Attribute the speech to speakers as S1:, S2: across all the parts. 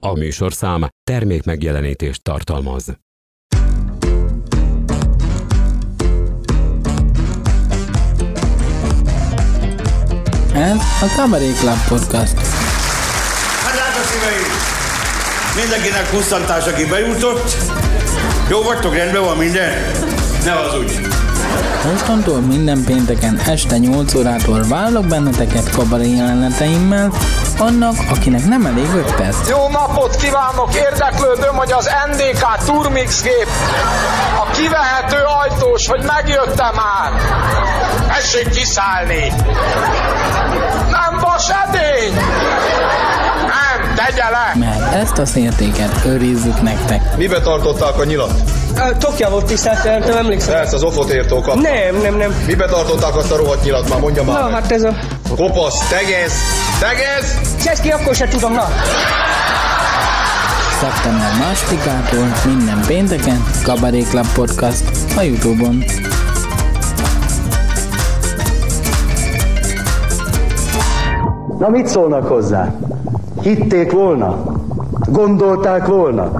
S1: A műsorszám termék megjelenítést tartalmaz.
S2: Ez a Cabaret Club Podcast.
S3: Hát drága szíveim! Mindenkinek pusztantás, aki bejutott. Jó vagytok, rendben van minden? Ne hazudj!
S2: Mostantól minden pénteken este 8 órától várlak benneteket kabaré jeleneteimmel, annak, akinek nem elég 5 perc.
S4: Jó napot kívánok! Érdeklődöm, hogy az NDK Turmix gép a kivehető ajtós, hogy megjöttem már. Tessék kiszállni! Nem vas edény! Nem, tegye le!
S2: Mert ezt a szértéket őrizzük nektek.
S5: Mibe tartották a nyilat?
S6: Tokja volt tisztelt, nem emlékszem.
S5: Persze, az ofot értó.
S6: Nem, nem, nem.
S5: Mibe tartották azt a rohadt nyilat már, mondja már
S6: Na,
S5: meg.
S6: hát ez a...
S5: Kopasz, tegez, tegez!
S6: Cseszki, akkor se tudom, na.
S2: Szeptember másodikától minden pénteken Cabaret Club Podcast a Youtube-on.
S7: Na mit szólnak hozzá? Hitték volna? Gondolták volna?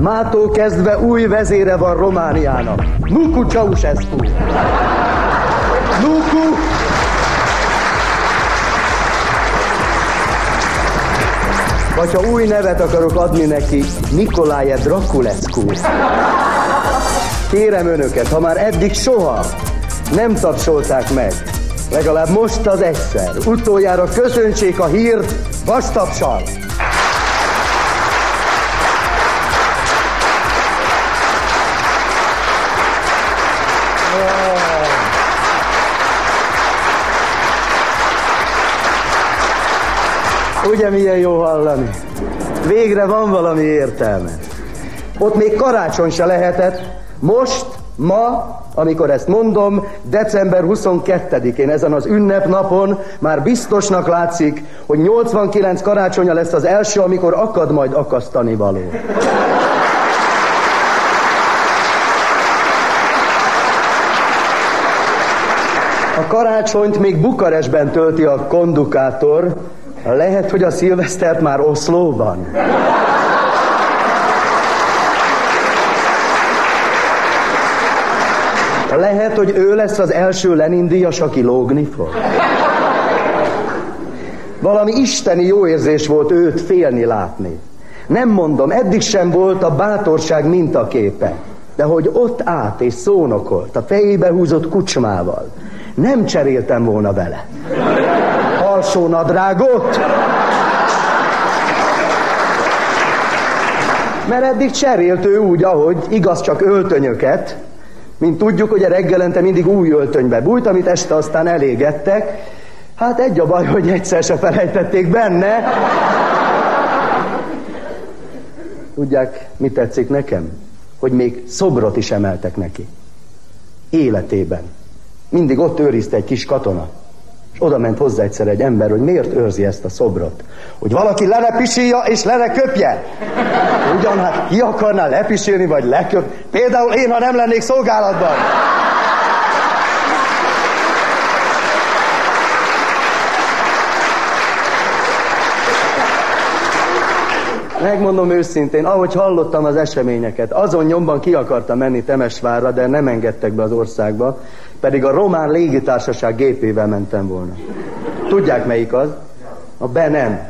S7: Mától kezdve új vezére van Romániának. Nuku Ceausescu. Nuku! Vagy ha új nevet akarok adni neki, Nikolaje Drakulescu. Kérem önöket, ha már eddig soha nem tapsolták meg, legalább most az egyszer, utoljára köszöntsék a hírt vastapsal. Ugye milyen jó hallani? Végre van valami értelme. Ott még karácsony se lehetett. Most, ma, amikor ezt mondom, december 22-én, ezen az ünnepnapon már biztosnak látszik, hogy 89 karácsonya lesz az első, amikor akad majd akasztani való. A karácsonyt még Bukarestben tölti a kondukátor, lehet, hogy a szilvesztert már Oszlóban. Lehet, hogy ő lesz az első Lenin díjas, aki lógni fog. Valami isteni jó érzés volt őt félni látni. Nem mondom, eddig sem volt a bátorság mintaképe. De hogy ott át és szónokolt, a fejébe húzott kucsmával, nem cseréltem volna vele. Alsó nadrágot? Mert eddig cserélt ő úgy, ahogy igaz csak öltönyöket, mint tudjuk, hogy a reggelente mindig új öltönybe bújt, amit este aztán elégettek. Hát egy a baj, hogy egyszer se felejtették benne. Tudják, mi tetszik nekem? Hogy még szobrot is emeltek neki. Életében. Mindig ott őrizte egy kis katona. Oda ment hozzá egyszer egy ember, hogy miért őrzi ezt a szobrot. Hogy valaki le ne pisilja és le ne köpje. Ugyan hát ki akarná lepisilni vagy leköp? Például én, ha nem lennék szolgálatban. Megmondom őszintén, ahogy hallottam az eseményeket, azon nyomban ki akartam menni Temesvárra, de nem engedtek be az országba, pedig a román légitársaság gépével mentem volna. Tudják melyik az? A be nem.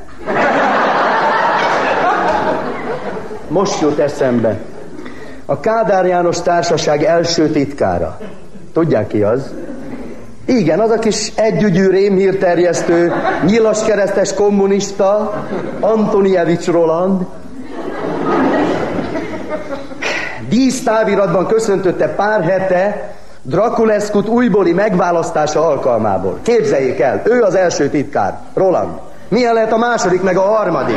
S7: Most jut eszembe. A Kádár János Társaság első titkára. Tudják ki az? Igen, az a kis együgyű rémhírterjesztő, nyilas keresztes kommunista, Antonijevics Roland. Dísztáviratban köszöntötte pár hete Drakuleszkut újbóli megválasztása alkalmából. Képzeljék el, ő az első titkár, Roland. Milyen lehet a második, meg a harmadik?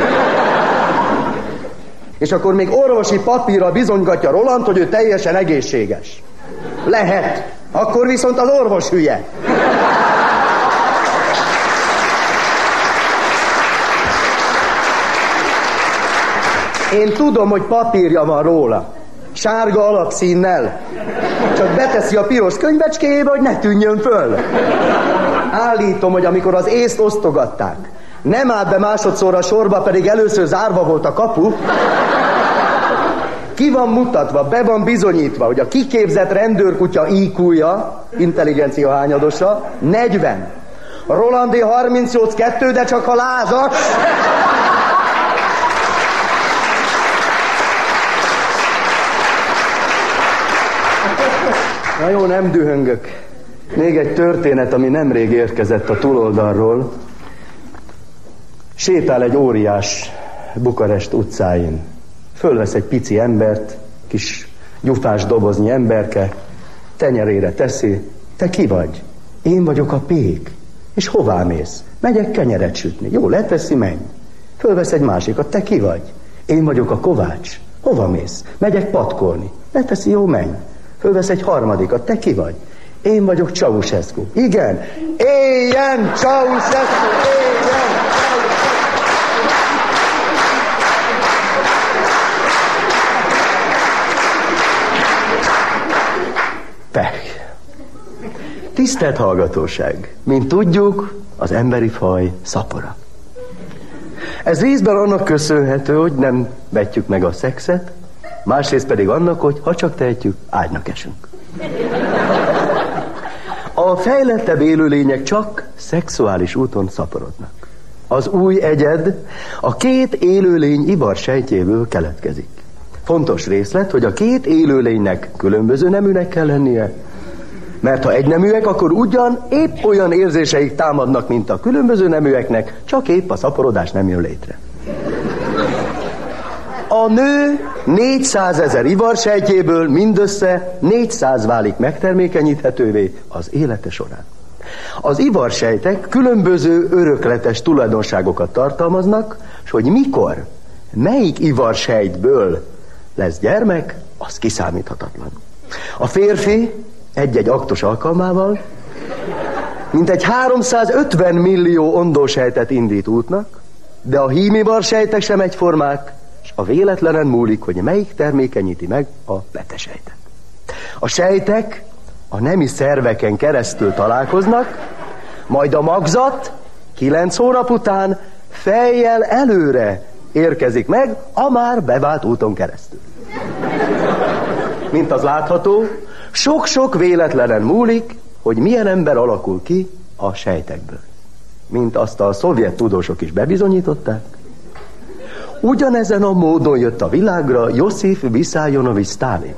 S7: És akkor még orvosi papírra bizonygatja Roland, hogy ő teljesen egészséges. Lehet. Akkor viszont az orvos hülye. Én tudom, hogy papírja van róla. Sárga alapszínnel. Csak beteszi a piros könyvecskéjébe, hogy ne tűnjön föl. Állítom, hogy amikor az észt osztogatták, Nem állt be másodszorra a sorba, pedig először zárva volt a kapu. Ki van mutatva, be van bizonyítva, hogy a kiképzett rendőrkutya IQ-ja, intelligencia hányadosa, 40. Rolandi 38 2, de csak a lázas. Na jó, nem dühöngök. Még egy történet, ami nemrég érkezett a túloldalról. Sétál egy óriás Bukarest utcáin. Fölvesz egy pici embert, kis gyufás doboznyi emberke, tenyerére teszi. Te ki vagy? Én vagyok a pék. És hová mész? Megyek kenyeret sütni. Jó, leteszi, menj. Fölvesz egy másikat. Te ki vagy? Én vagyok a kovács. Hova mész? Megyek patkolni. Leteszi, jó, menj. Fölvesz egy harmadikat. Te ki vagy? Én vagyok Ceausescu. Igen. Éljen Ceausescu! Éljen! Tisztelt hallgatóság! Mint tudjuk, az emberi faj szapora. Ez részben annak köszönhető, hogy nem vetjük meg a szexet, másrészt pedig annak, hogy ha csak tehetjük, ágynak esünk. A fejlettebb élőlények csak szexuális úton szaporodnak. Az új egyed a két élőlény ivar sejtjéből keletkezik. Fontos részlet, hogy a két élőlénynek különböző neműnek kell lennie, mert ha egy neműek, akkor ugyan épp olyan érzéseik támadnak, mint a különböző neműeknek, csak épp a szaporodás nem jön létre. A nő 400 ezer ivarsejtjéből mindössze 400 válik megtermékenyíthetővé az élete során. Az ivarsejtek különböző örökletes tulajdonságokat tartalmaznak, és hogy mikor, melyik ivarsejtből lesz gyermek, az kiszámíthatatlan. A férfi egy-egy aktus alkalmával mintegy 350 millió ondósejtet indít útnak, de a hímivar sejtek sem egyformák, és a véletlenen múlik, hogy melyik termékenyíti meg a betesejtet. A sejtek a nemi szerveken keresztül találkoznak, majd a magzat kilenc hónap után fejjel előre érkezik meg a már bevált úton keresztül. Mint az látható, sok-sok véletlenen múlik, hogy milyen ember alakul ki a sejtekből. Mint azt a szovjet tudósok is bebizonyították, ugyanezen a módon jött a világra Josif Viszájonovics Stalin.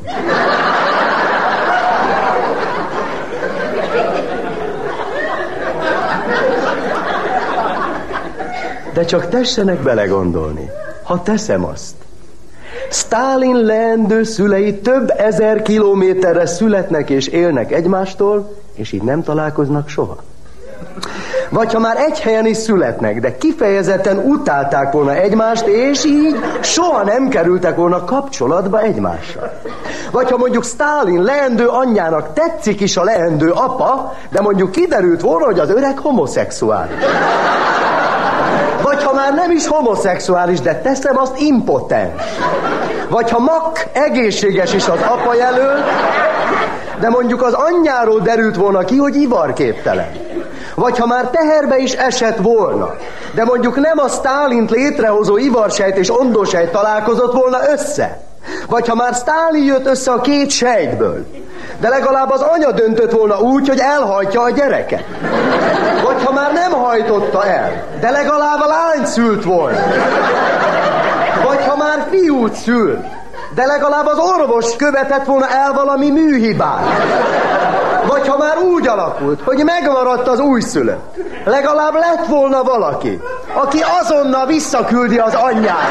S7: De csak tessenek belegondolni, ha teszem azt. Stalin leendő szülei több ezer kilométerre születnek és élnek egymástól, és így nem találkoznak soha. Vagy ha már egy helyen is születnek, de kifejezetten utálták volna egymást, és így soha nem kerültek volna kapcsolatba egymással. Vagy ha mondjuk Stalin leendő anyjának tetszik is a leendő apa, de mondjuk kiderült volna, hogy az öreg homoszexuális. Vagy ha már nem is homoszexuális, de teszem azt impotens. Vagy ha mak egészséges is az apa jelöl, de mondjuk az anyjáról derült volna ki, hogy ivarképtelen. Vagy ha már teherbe is esett volna, de mondjuk nem a Stálint létrehozó ivarsejt és ondósejt találkozott volna össze. Vagy ha már Stálin jött össze a két sejtből, de legalább az anya döntött volna úgy, hogy elhajtja a gyereket. Vagy ha már nem hajtotta el, de legalább a lány szült volna. Fiút szült, de legalább az orvos követett volna el valami műhibát. Vagy ha már úgy alakult, hogy megmaradt az újszülött, legalább lett volna valaki, aki azonnal visszaküldi az anyját.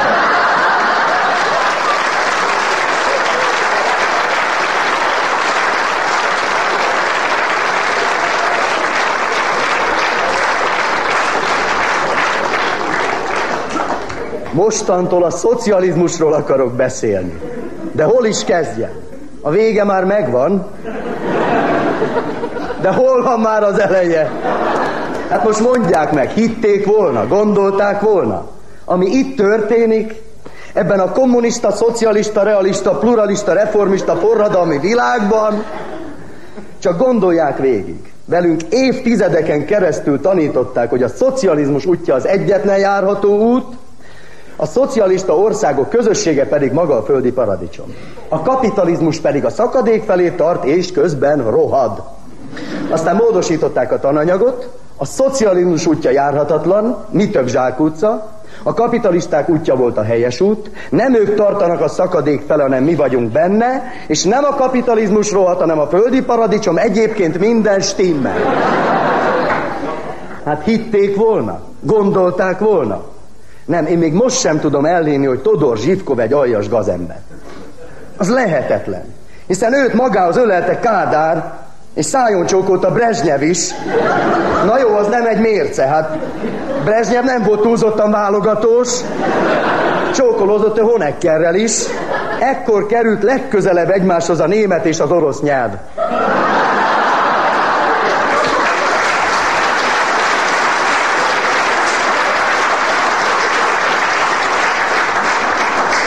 S7: Mostantól a szocializmusról akarok beszélni. De hol is kezdjem? A vége már megvan, de hol van már az eleje? Hát most mondják meg, hitték volna, gondolták volna. Ami itt történik, ebben a kommunista, szocialista, realista, pluralista, reformista, forradalmi világban, csak gondolják végig. Velünk évtizedeken keresztül tanították, hogy a szocializmus útja az egyetlen járható út, a szocialista országok közössége pedig maga a földi paradicsom. A kapitalizmus pedig a szakadék felé tart, és közben rohad. Aztán módosították a tananyagot, a szocializmus útja járhatatlan, mi több zsákutca, a kapitalisták útja volt a helyes út, nem ők tartanak a szakadék fele, hanem mi vagyunk benne, és nem a kapitalizmus rohadt, hanem a földi paradicsom, egyébként minden stimmel. Hát hitték volna, gondolták volna. Nem, én még most sem tudom elhinni, hogy Todor Zsivkov egy aljas gazember. Az lehetetlen. Hiszen őt magához ölelte Kádár, és szájon csókolta Brezsnyev is. Na jó, az nem egy mérce, hát Brezsnyev nem volt túlzottan válogatós, csókolózott a Honeckerrel is. Ekkor került legközelebb egymáshoz a német és az orosz nyelv.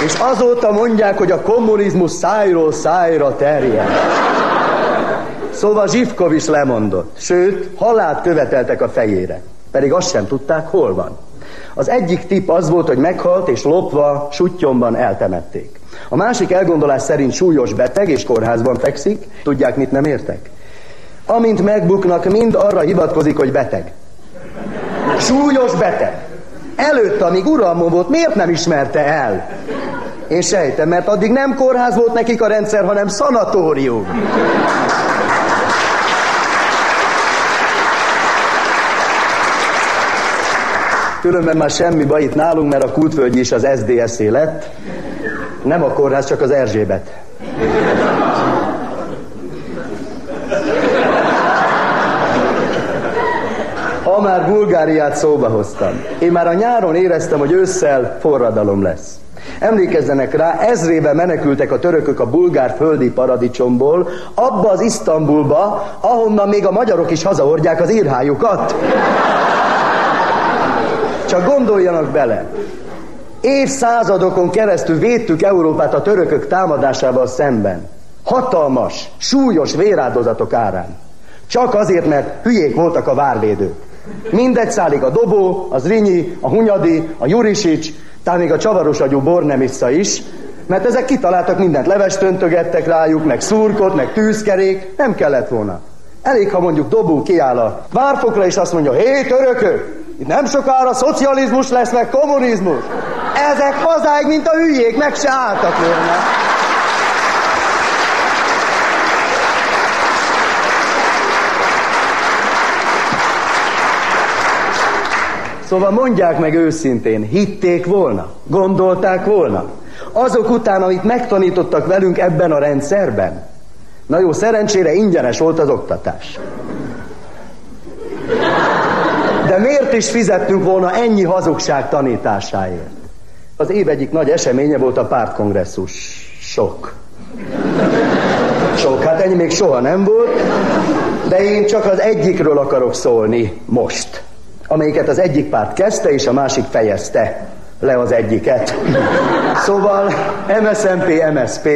S7: És azóta mondják, hogy a kommunizmus szájról szájra terjed. Szóval Zsivkov is lemondott, sőt, halált követeltek a fejére. Pedig azt sem tudták, hol van. Az egyik tip az volt, hogy meghalt és lopva sutyomban eltemették. A másik elgondolás szerint súlyos beteg és kórházban fekszik. Tudják, mit nem értek? Amint megbuknak, mind arra hivatkozik, hogy beteg. Súlyos beteg. Előtt, amíg uralmon volt, miért nem ismerte el? Én sejtem, mert addig nem kórház volt nekik a rendszer, hanem szanatórium. Különben már semmi baj itt nálunk, mert a Kultvölgyi is az SZDSZ lett. Nem a kórház, csak az Erzsébet. Ha már Bulgáriát szóba hoztam. Én már a nyáron éreztem, hogy ősszel forradalom lesz. Emlékezzenek rá, ezrébe menekültek a törökök a bulgár földi paradicsomból, abba az Isztambulba, ahonnan még a magyarok is hazaordják az írhájukat. Csak gondoljanak bele. Évszázadokon keresztül védtük Európát a törökök támadásával szemben. Hatalmas, súlyos véráldozatok árán. Csak azért, mert hülyék voltak a várvédők. Mindegy szállik a Dobó, az Rinyi, a Hunyadi, a Jurisics, talán még a csavaros agyú Bornemisza is, mert ezek kitaláltak mindent, levest öntögettek rájuk, meg szurkot, meg tűzkerék, nem kellett volna. Elég, ha mondjuk Dobó kiáll a várfokra, és azt mondja, hé, törökök, itt nem sokára szocializmus lesz, meg kommunizmus. Ezek hazáig, mint a hülyék, meg se álltak volna. Szóval mondják meg őszintén, hitték volna, gondolták volna. Azok után, amit megtanítottak velünk ebben a rendszerben. Na jó, szerencsére ingyenes volt az oktatás. De miért is fizettünk volna ennyi hazugság tanításáért? Az év egyik nagy eseménye volt a pártkongresszus. Sok. Sok, hát ennyi még soha nem volt, de én csak az egyikről akarok szólni most, amelyiket az egyik párt kezdte, és a másik fejezte le az egyiket. Szóval MSZMP, MSP,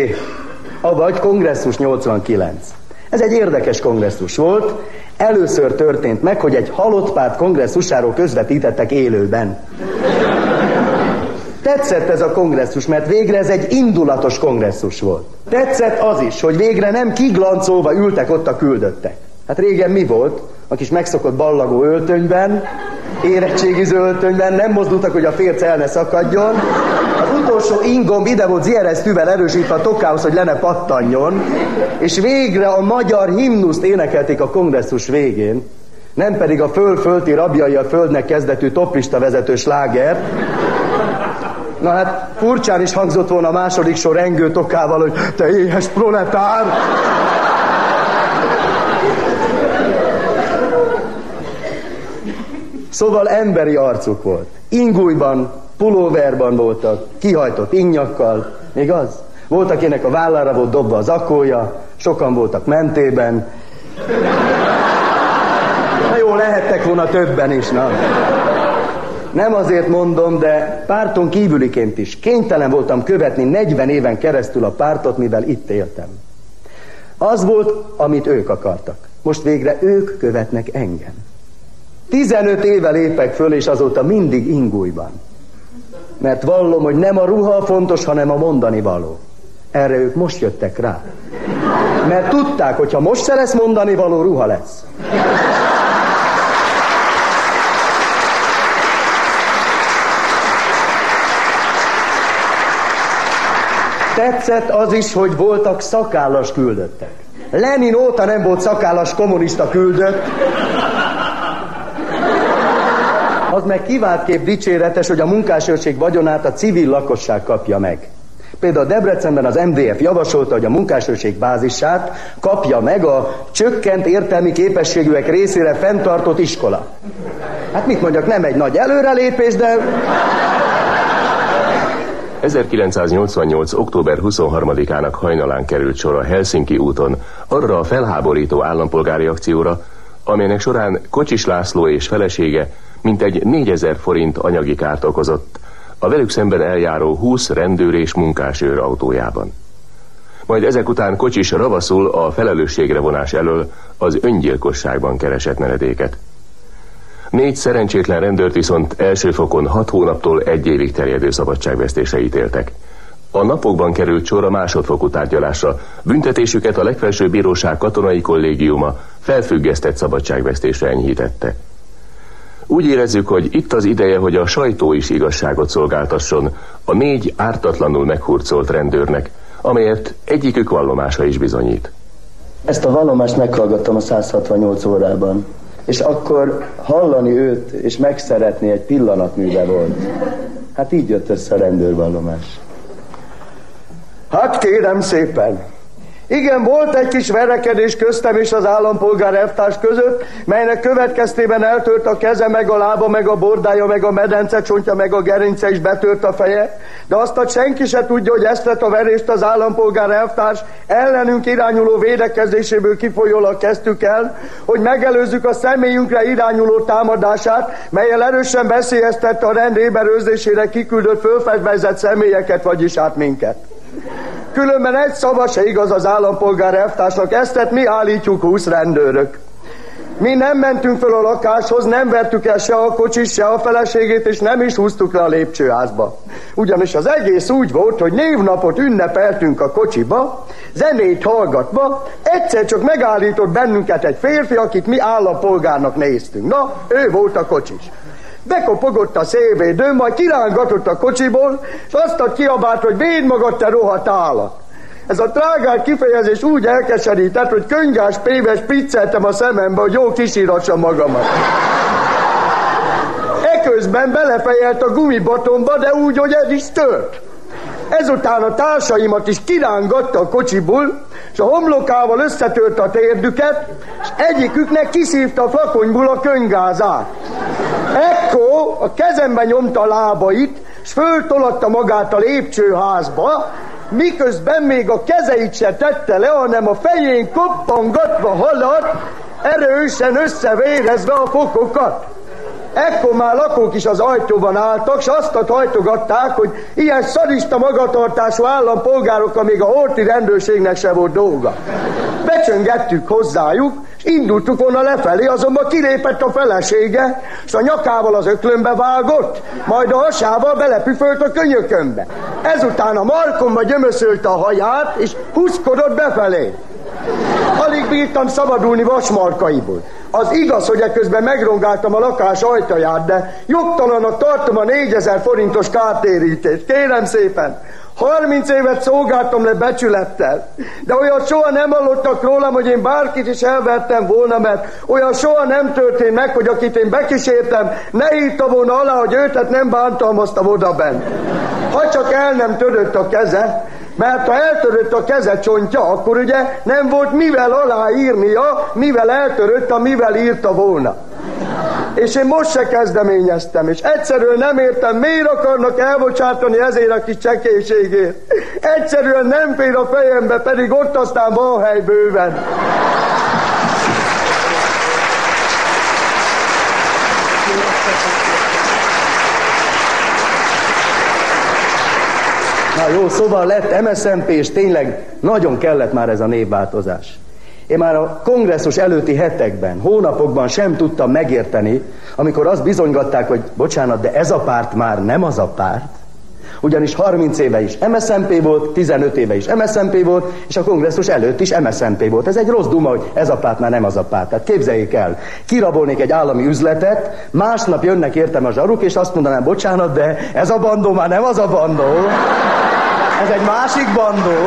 S7: avagy kongresszus 89. Ez egy érdekes kongresszus volt, Először történt meg, hogy egy halott párt kongresszusáról közvetítettek élőben. Tetszett ez a kongresszus, mert végre ez egy indulatos kongresszus volt. Tetszett az is, hogy végre nem kiglancolva ültek ott a küldöttek. Hát régen mi volt? A kis megszokott ballagó öltönyben, érettségiző öltönyben, nem mozdultak, hogy a férc el ne szakadjon. Az utolsó ingomb ide volt zieresztűvel erősítve a tokához, hogy le ne pattanjon. És végre a magyar himnuszt énekelték a kongresszus végén, nem pedig a föl-fölti rabjai a földnek kezdetű toplista vezető sláger. Na hát furcsán is hangzott volna a második sor engő tokával, hogy te éhes proletár! Szóval emberi arcuk volt. Ingújban, pulóverban voltak, kihajtott innyakkal, még az? Volt, akinek a vállára volt dobva az akója, sokan voltak mentében. Na jó, lehettek volna többen is, na. Nem azért mondom, de párton kívüliként is kénytelen voltam követni 40 éven keresztül a pártot, mivel itt éltem. Az volt, amit ők akartak. Most végre ők követnek engem. 15 éve lépek föl, és azóta mindig ingújban. Mert vallom, hogy nem a ruha fontos, hanem a mondani való. Erre ők most jöttek rá. Mert tudták, hogy ha most se lesz mondani való, ruha lesz. Tetszett az is, hogy voltak szakállas küldöttek. Lenin óta nem volt szakállas kommunista küldött. Az meg kiváltképp dicséretes, hogy a munkásőrség vagyonát a civil lakosság kapja meg. Például Debrecenben az MDF javasolta, hogy a munkásőrség bázisát kapja meg a csökkent értelmi képességűek részére fenntartott iskola. Hát mit mondjak, nem egy nagy előrelépés, de
S8: 1988. október 23-ának hajnalán került sor a Helsinki úton arra a felháborító állampolgári akcióra, amelynek során Kocsis László és felesége mintegy 4000 forint anyagi kárt okozott a velük szemben eljáró 20 rendőr és munkásőr autójában. Majd ezek után Kocsis ravaszul a felelősségre vonás elől az öngyilkosságban keresett menedéket. Négy szerencsétlen rendőrt viszont első fokon hat hónaptól egy évig terjedő szabadságvesztésre ítéltek. A napokban került sor a másodfokú tárgyalásra, büntetésüket a legfelsőbb bíróság katonai kollégiuma felfüggesztett szabadságvesztésre enyhítette. Úgy érezzük, hogy itt az ideje, hogy a sajtó is igazságot szolgáltasson a négy ártatlanul meghurcolt rendőrnek, amelyet egyikük vallomása is bizonyít.
S7: Ezt a vallomást meghallgattam a 168 órában és akkor hallani őt és megszeretni egy pillanatműve volt. Hát így jött össze a rendőrvallomás. Hát kérem szépen, igen, volt egy kis verekedés köztem és az állampolgár elvtárs között, melynek következtében eltört a keze, meg a lába, meg a bordája, meg a medence csontja, meg a gerince is betört a feje, de azt a senki se tudja, hogy ezt a verést az állampolgár elvtárs ellenünk irányuló védekezéséből kifolyólag kezdtük el, hogy megelőzzük a személyünkre irányuló támadását, melyel erősen beszélyeztette a rend őrzésére kiküldött fölfedvezett személyeket, vagyis át minket. Különben egy szava se igaz az állampolgár elvtársnak, ezt mi állítjuk húsz rendőrök. Mi nem mentünk föl a lakáshoz, nem vertük el se a kocsis, se a feleségét, és nem is húztuk le a lépcsőházba. Ugyanis az egész úgy volt, hogy névnapot ünnepeltünk a kocsiba, zenét hallgatva, egyszer csak megállított bennünket egy férfi, akit mi állampolgárnak néztünk. Na, ő volt a kocsis bekopogott a szélvédőn, majd kirángatott a kocsiból, és azt kiabált, hogy véd magad, te rohadt állat. Ez a trágár kifejezés úgy elkeserített, hogy könyvás péves picceltem a szemembe, hogy jó kisírassam magamat. Eközben belefejelt a gumibatomba, de úgy, hogy ez is tört. Ezután a társaimat is kirángatta a kocsiból, és a homlokával összetört a térdüket, és egyiküknek kiszívta a flakonyból a könyvgázát. Ekkor a kezembe nyomta a lábait, és föltolatta magát a lépcsőházba, miközben még a kezeit se tette le, hanem a fején koppangatva haladt, erősen összevérezve a fokokat. Ekkor már lakók is az ajtóban álltak, és azt hajtogatták, hogy ilyen szarista magatartású állampolgárokkal még a horti rendőrségnek se volt dolga. Becsöngettük hozzájuk, indultuk volna lefelé, azonban kilépett a felesége, és a nyakával az öklönbe vágott, majd a hasával belepüfölt a könyökömbe. Ezután a markomba gyömöszölte a haját, és huszkodott befelé. Alig bírtam szabadulni vasmarkaiból. Az igaz, hogy ekközben megrongáltam a lakás ajtaját, de jogtalanak tartom a 4000 forintos kártérítést. Kérem szépen, 30 évet szolgáltam le becsülettel, de olyan soha nem hallottak rólam, hogy én bárkit is elvertem volna, mert olyan soha nem történt meg, hogy akit én bekísértem, ne írta volna alá, hogy őtet nem bántalmaztam oda bent. Ha csak el nem törött a keze, mert ha eltörött a keze csontja, akkor ugye nem volt mivel aláírnia, mivel eltörött, mivel írta volna. És én most se kezdeményeztem, és egyszerűen nem értem, miért akarnak elbocsátani ezért a kis csekélységért. Egyszerűen nem fér a fejembe, pedig ott aztán van hely bőven. Na jó, szóval lett MSZMP, és tényleg nagyon kellett már ez a névváltozás. Én már a kongresszus előtti hetekben, hónapokban sem tudtam megérteni, amikor azt bizonygatták, hogy bocsánat, de ez a párt már nem az a párt, ugyanis 30 éve is MSZMP volt, 15 éve is MSZMP volt, és a kongresszus előtt is MSZMP volt. Ez egy rossz duma, hogy ez a párt már nem az a párt. Tehát képzeljék el, kirabolnék egy állami üzletet, másnap jönnek értem a zsaruk, és azt mondanám, bocsánat, de ez a bandó már nem az a bandó. Ez egy másik bandó.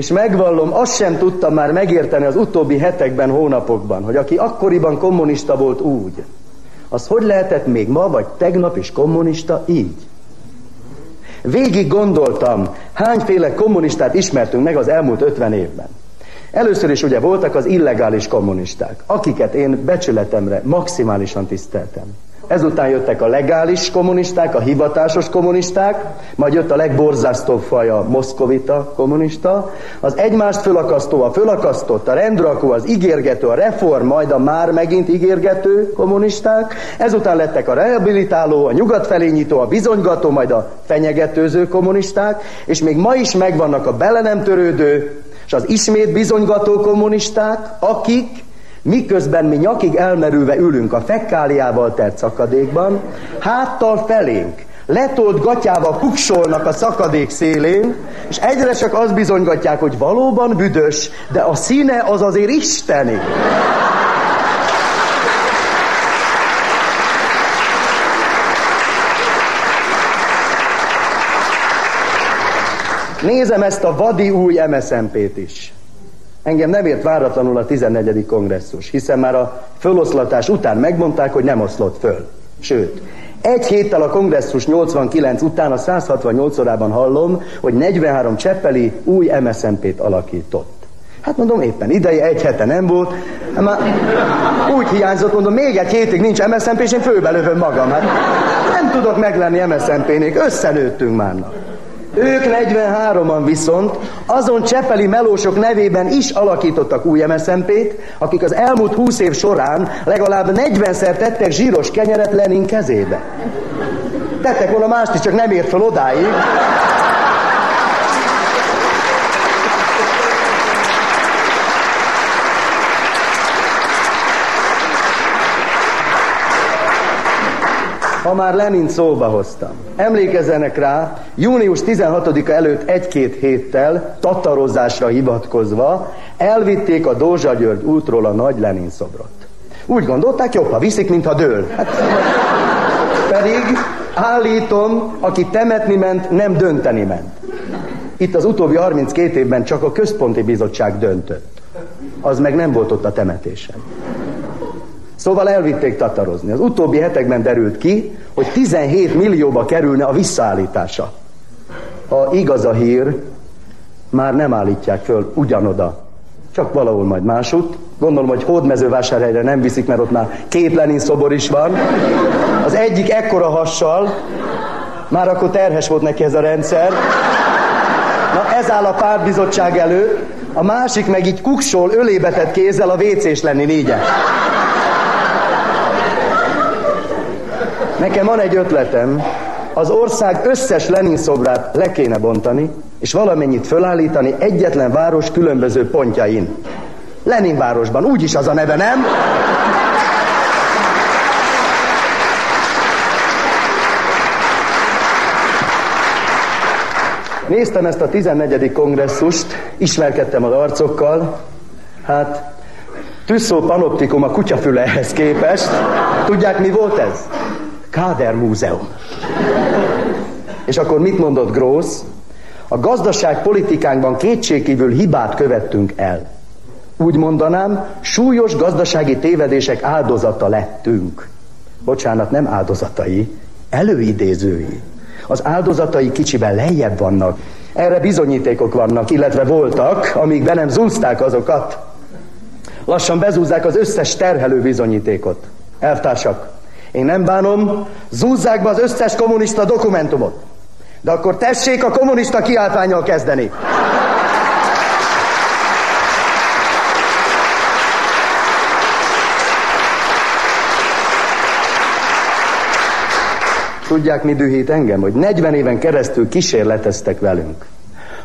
S7: És megvallom, azt sem tudtam már megérteni az utóbbi hetekben, hónapokban, hogy aki akkoriban kommunista volt úgy, az hogy lehetett még ma vagy tegnap is kommunista így? Végig gondoltam, hányféle kommunistát ismertünk meg az elmúlt 50 évben. Először is ugye voltak az illegális kommunisták, akiket én becsületemre maximálisan tiszteltem. Ezután jöttek a legális kommunisták, a hivatásos kommunisták, majd jött a legborzasztóbb faj a moszkovita kommunista, az egymást fölakasztó, a fölakasztott, a rendrakó, az ígérgető, a reform, majd a már megint ígérgető kommunisták, ezután lettek a rehabilitáló, a nyugat felé nyitó, a bizonygató, majd a fenyegetőző kommunisták, és még ma is megvannak a bele nem törődő, és az ismét bizonygató kommunisták, akik Miközben mi nyakig elmerülve ülünk a fekkáliával tert szakadékban, háttal felénk, letolt gatyával kuksolnak a szakadék szélén, és egyre csak azt bizonygatják, hogy valóban büdös, de a színe az azért isteni. Nézem ezt a vadi új MSZMP-t is. Engem nem ért váratlanul a 14. kongresszus, hiszen már a föloszlatás után megmondták, hogy nem oszlott föl. Sőt, egy héttel a kongresszus 89 után a 168 órában hallom, hogy 43 cseppeli új MSZMP-t alakított. Hát mondom, éppen ideje, egy hete nem volt. Hát már úgy hiányzott, mondom, még egy hétig nincs MSZMP, és én főbelövöm magam. Hát nem tudok meglenni MSZMP-nék, összenőttünk már. Ők 43-an viszont azon csepeli melósok nevében is alakítottak új MSZMP-t, akik az elmúlt 20 év során legalább 40-szer tettek zsíros kenyeret Lenin kezébe. Tettek volna mást is, csak nem ért fel odáig. Ha már Lenin szóba hoztam. Emlékezzenek rá, június 16-a előtt egy-két héttel tatarozásra hivatkozva elvitték a Dózsa György útról a nagy Lenin szobrot. Úgy gondolták, jobb, ha viszik, mint ha dől. Hát, pedig állítom, aki temetni ment, nem dönteni ment. Itt az utóbbi 32 évben csak a központi bizottság döntött. Az meg nem volt ott a temetésen. Szóval elvitték tatarozni. Az utóbbi hetekben derült ki, hogy 17 millióba kerülne a visszaállítása. Ha igaz a hír, már nem állítják föl ugyanoda, csak valahol majd másút. Gondolom, hogy hódmezővásárhelyre nem viszik, mert ott már két Lenin szobor is van. Az egyik ekkora hassal, már akkor terhes volt neki ez a rendszer. Na ez áll a pártbizottság előtt, a másik meg így kuksol, ölébetett kézzel a WC-s lenni négyet. Nekem van egy ötletem, az ország összes Lenin szobrát le kéne bontani, és valamennyit fölállítani egyetlen város különböző pontjain. Lenin városban, úgyis az a neve, nem? Néztem ezt a 14. kongresszust, ismerkedtem az arcokkal, hát tűzszó panoptikum a kutyafülehez képest. Tudják, mi volt ez? Káder Múzeum. És akkor mit mondott Grósz? A gazdaságpolitikánkban kétségkívül hibát követtünk el. Úgy mondanám, súlyos gazdasági tévedések áldozata lettünk. Bocsánat, nem áldozatai, előidézői. Az áldozatai kicsiben lejjebb vannak. Erre bizonyítékok vannak, illetve voltak, amíg be nem zúzták azokat. Lassan bezúzzák az összes terhelő bizonyítékot. Elvtársak, én nem bánom, zúzzák be az összes kommunista dokumentumot. De akkor tessék a kommunista kiáltványjal kezdeni. Tudják, mi dühít engem? Hogy 40 éven keresztül kísérleteztek velünk.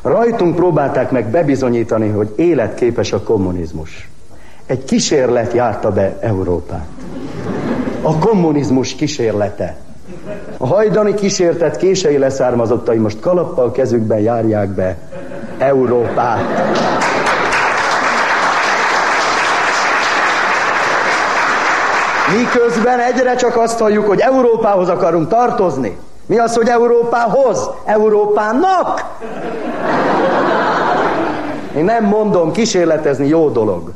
S7: Rajtunk próbálták meg bebizonyítani, hogy életképes a kommunizmus. Egy kísérlet járta be Európát. A kommunizmus kísérlete. A hajdani kísértet kései leszármazottai most kalappal kezükben járják be Európát. Miközben egyre csak azt halljuk, hogy Európához akarunk tartozni. Mi az, hogy Európához? Európának? Én nem mondom, kísérletezni jó dolog.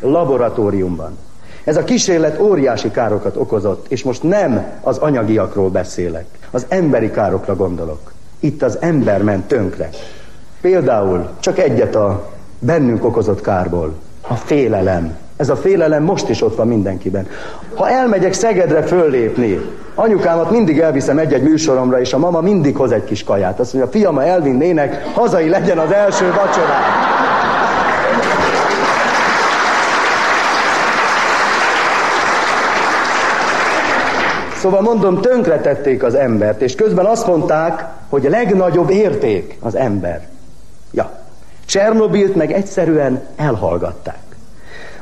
S7: Laboratóriumban. Ez a kísérlet óriási károkat okozott, és most nem az anyagiakról beszélek, az emberi károkra gondolok. Itt az ember ment tönkre. Például csak egyet a bennünk okozott kárból, a félelem. Ez a félelem most is ott van mindenkiben. Ha elmegyek Szegedre föllépni, anyukámat mindig elviszem egy-egy műsoromra, és a mama mindig hoz egy kis kaját. Azt mondja, fiam, ha elvinnének, hazai legyen az első vacsorán. Szóval mondom, tönkretették az embert, és közben azt mondták, hogy a legnagyobb érték az ember. Ja, Csernobilt meg egyszerűen elhallgatták.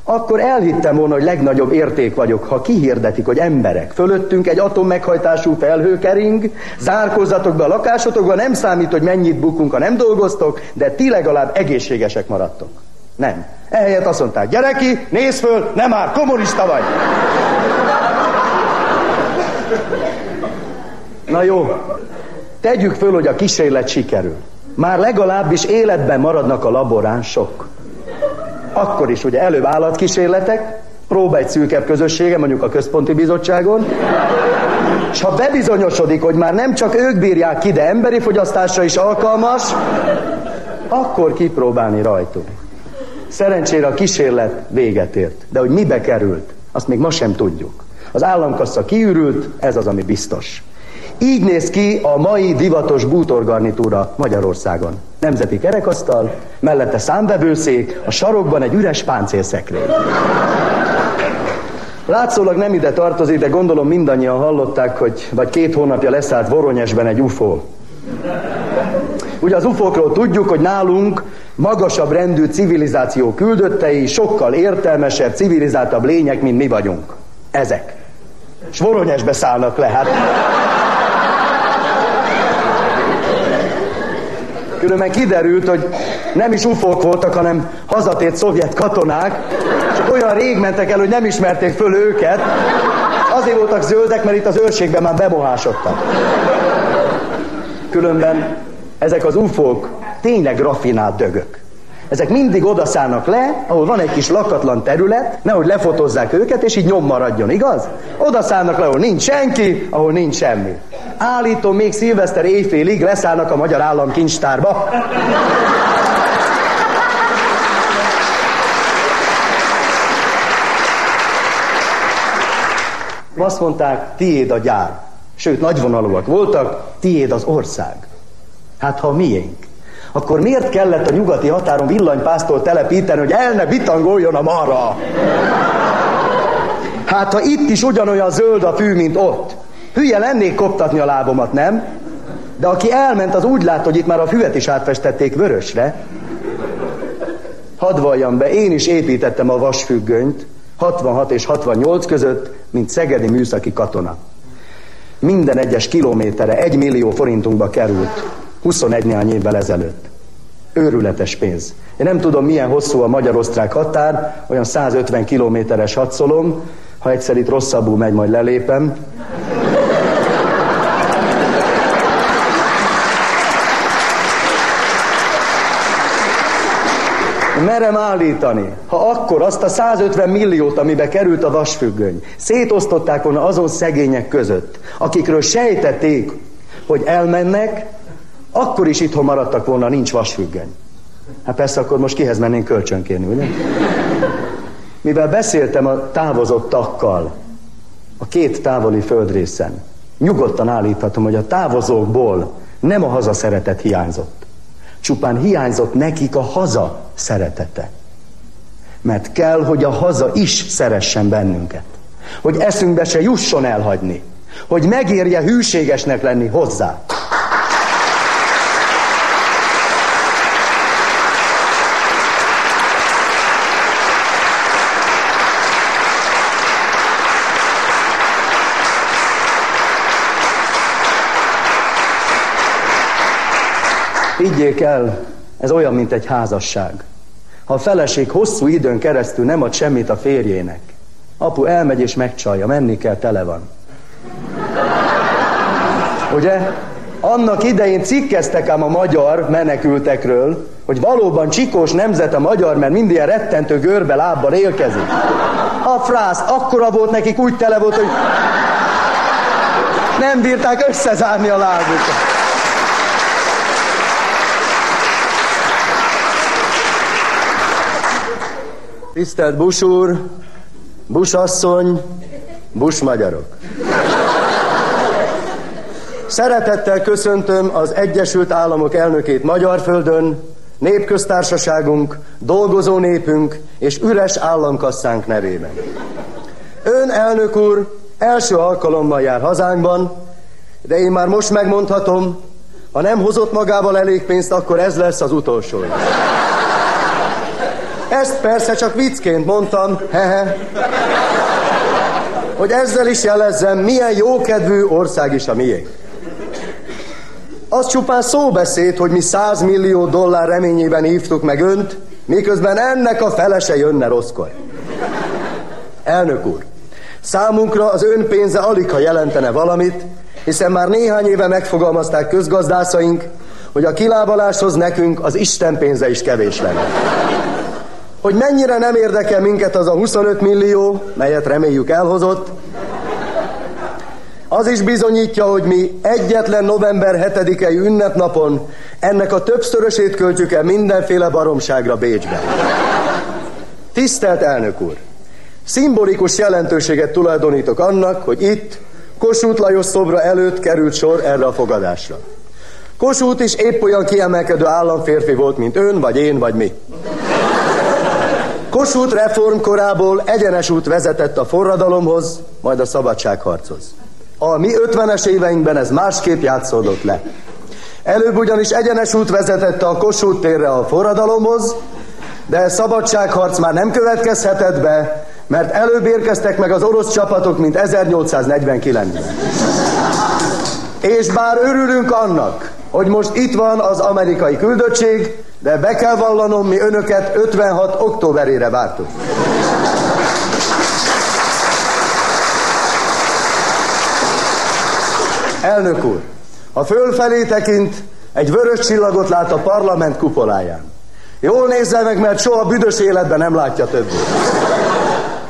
S7: Akkor elhittem volna, hogy legnagyobb érték vagyok, ha kihirdetik, hogy emberek, fölöttünk egy atommeghajtású felhő kering, zárkozzatok be a lakásotokba, nem számít, hogy mennyit bukunk, ha nem dolgoztok, de ti legalább egészségesek maradtok. Nem. Ehelyett azt mondták, gyereki, nézd föl, nem már, kommunista vagy. Na jó, tegyük föl, hogy a kísérlet sikerül. Már legalábbis életben maradnak a laboránsok. Akkor is ugye előbb állatkísérletek, próba egy szűkebb közössége, mondjuk a központi bizottságon, és ha bebizonyosodik, hogy már nem csak ők bírják ki, de emberi fogyasztásra is alkalmas, akkor kipróbálni rajtunk. Szerencsére a kísérlet véget ért, de hogy mibe került, azt még ma sem tudjuk. Az államkassa kiürült, ez az, ami biztos. Így néz ki a mai divatos bútorgarnitúra Magyarországon. Nemzeti kerekasztal, mellette számvevőszék, a sarokban egy üres páncélszekrény. Látszólag nem ide tartozik, de gondolom mindannyian hallották, hogy vagy két hónapja leszállt Voronyesben egy UFO. Ugye az UFO-król tudjuk, hogy nálunk magasabb rendű civilizáció küldöttei, sokkal értelmesebb, civilizáltabb lények, mint mi vagyunk. Ezek. És Voronyesbe szállnak le, hát. Különben kiderült, hogy nem is ufók voltak, hanem hazatért szovjet katonák, csak olyan rég mentek el, hogy nem ismerték föl őket. Azért voltak zöldek, mert itt az őrségben már bemohásodtak. Különben ezek az ufók tényleg rafinált dögök. Ezek mindig odaszállnak le, ahol van egy kis lakatlan terület, nehogy lefotozzák őket, és így nyom maradjon, igaz? Odaszállnak le, ahol nincs senki, ahol nincs semmi. Állítom, még szilveszter éjfélig leszállnak a magyar állam kincstárba. Azt mondták, tiéd a gyár. Sőt, nagyvonalúak voltak, tiéd az ország. Hát ha miénk akkor miért kellett a nyugati határon villanypásztól telepíteni, hogy el ne bitangoljon a marra? Hát ha itt is ugyanolyan zöld a fű, mint ott, hülye lennék koptatni a lábomat, nem? De aki elment, az úgy lát, hogy itt már a füvet is átfestették vörösre. Hadd valljam be, én is építettem a vasfüggönyt 66 és 68 között, mint szegedi műszaki katona. Minden egyes kilométerre egy millió forintunkba került. 21 néhány évvel ezelőtt. Őrületes pénz. Én nem tudom, milyen hosszú a magyar-osztrák határ, olyan 150 kilométeres hadszolom, ha egyszer itt rosszabbul megy, majd lelépem. Merem állítani, ha akkor azt a 150 milliót, amibe került a vasfüggöny, szétosztották volna azon szegények között, akikről sejtették, hogy elmennek, akkor is itthon maradtak volna, nincs vasfüggöny. Hát persze akkor most kihez mennénk kölcsönkérni, ugye? Mivel beszéltem a távozottakkal, a két távoli földrészen, nyugodtan állíthatom, hogy a távozókból nem a haza szeretet hiányzott. Csupán hiányzott nekik a haza szeretete. Mert kell, hogy a haza is szeressen bennünket. Hogy eszünkbe se jusson elhagyni hogy megérje hűségesnek lenni hozzá. Higgyék el, ez olyan, mint egy házasság. Ha a feleség hosszú időn keresztül nem ad semmit a férjének, apu elmegy és megcsalja, menni kell, tele van. Ugye? Annak idején cikkeztek ám a magyar menekültekről, hogy valóban csikós nemzet a magyar, mert mind ilyen rettentő görbe lábbal élkezik. A frász akkora volt nekik, úgy tele volt, hogy nem bírták összezárni a lábukat. Tisztelt Bush úr, Bush asszony, Bush magyarok! Szeretettel köszöntöm az Egyesült Államok elnökét Magyar Földön, népköztársaságunk, dolgozó népünk és üres államkasszánk nevében. Ön, elnök úr, első alkalommal jár hazánkban, de én már most megmondhatom, ha nem hozott magával elég pénzt, akkor ez lesz az utolsó. Ezt persze csak viccként mondtam, hehe, hogy ezzel is jelezzem, milyen jókedvű ország is a miénk. Az csupán szóbeszéd, hogy mi 100 millió dollár reményében hívtuk meg önt, miközben ennek a felese jönne rosszkor. Elnök úr, számunkra az ön pénze alig ha jelentene valamit, hiszen már néhány éve megfogalmazták közgazdászaink, hogy a kilábaláshoz nekünk az Isten pénze is kevés lenne. Hogy mennyire nem érdekel minket az a 25 millió, melyet reméljük elhozott, az is bizonyítja, hogy mi egyetlen november 7-i ünnepnapon ennek a többszörösét költjük el mindenféle baromságra Bécsben. Tisztelt elnök úr! Szimbolikus jelentőséget tulajdonítok annak, hogy itt, Kossuth Lajos szobra előtt került sor erre a fogadásra. Kossuth is épp olyan kiemelkedő államférfi volt, mint ön, vagy én, vagy mi. Kossuth reform korából egyenes út vezetett a forradalomhoz, majd a szabadságharchoz. A mi 50-es éveinkben ez másképp játszódott le. Előbb ugyanis egyenes út vezetett a Kossuth térre a forradalomhoz, de szabadságharc már nem következhetett be, mert előbb érkeztek meg az orosz csapatok, mint 1849-ben. És bár örülünk annak, hogy most itt van az amerikai küldöttség, de be kell vallanom, mi önöket 56. októberére vártuk. Elnök úr, ha fölfelé tekint, egy vörös csillagot lát a parlament kupoláján. Jól nézze meg, mert soha büdös életben nem látja többé.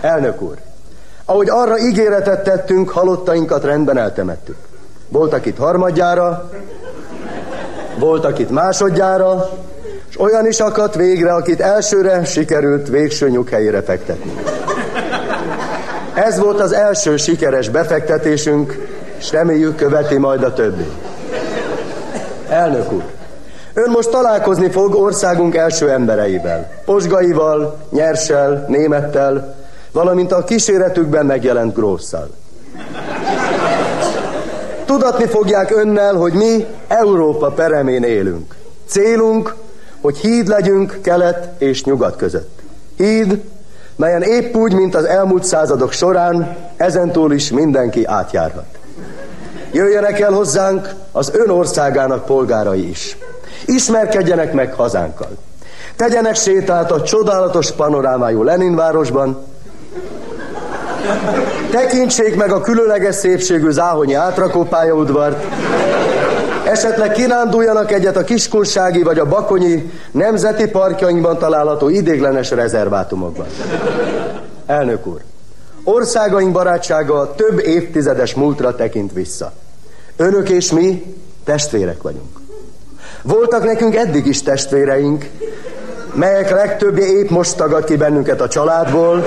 S7: Elnök úr, ahogy arra ígéretet tettünk, halottainkat rendben eltemettük. Voltak itt harmadjára, voltak itt másodjára, olyan is akadt végre, akit elsőre sikerült végső nyughelyére fektetni. Ez volt az első sikeres befektetésünk, és reméljük követi majd a többi. Elnök úr, ön most találkozni fog országunk első embereivel. Posgaival, Nyersel, Némettel, valamint a kíséretükben megjelent Grósszal. Tudatni fogják önnel, hogy mi Európa peremén élünk. Célunk, hogy híd legyünk kelet és nyugat között. Híd, melyen épp úgy, mint az elmúlt századok során, ezentúl is mindenki átjárhat. Jöjjenek el hozzánk az ön országának polgárai is. Ismerkedjenek meg hazánkkal. Tegyenek sétát a csodálatos panorámájú Leninvárosban, Tekintsék meg a különleges szépségű Záhonyi átrakópályaudvart, esetleg kiránduljanak egyet a Kiskunsági vagy a Bakonyi nemzeti parkjainkban található idéglenes rezervátumokban. Elnök úr, országaink barátsága több évtizedes múltra tekint vissza. Önök és mi testvérek vagyunk. Voltak nekünk eddig is testvéreink, melyek legtöbbje épp most tagad ki bennünket a családból,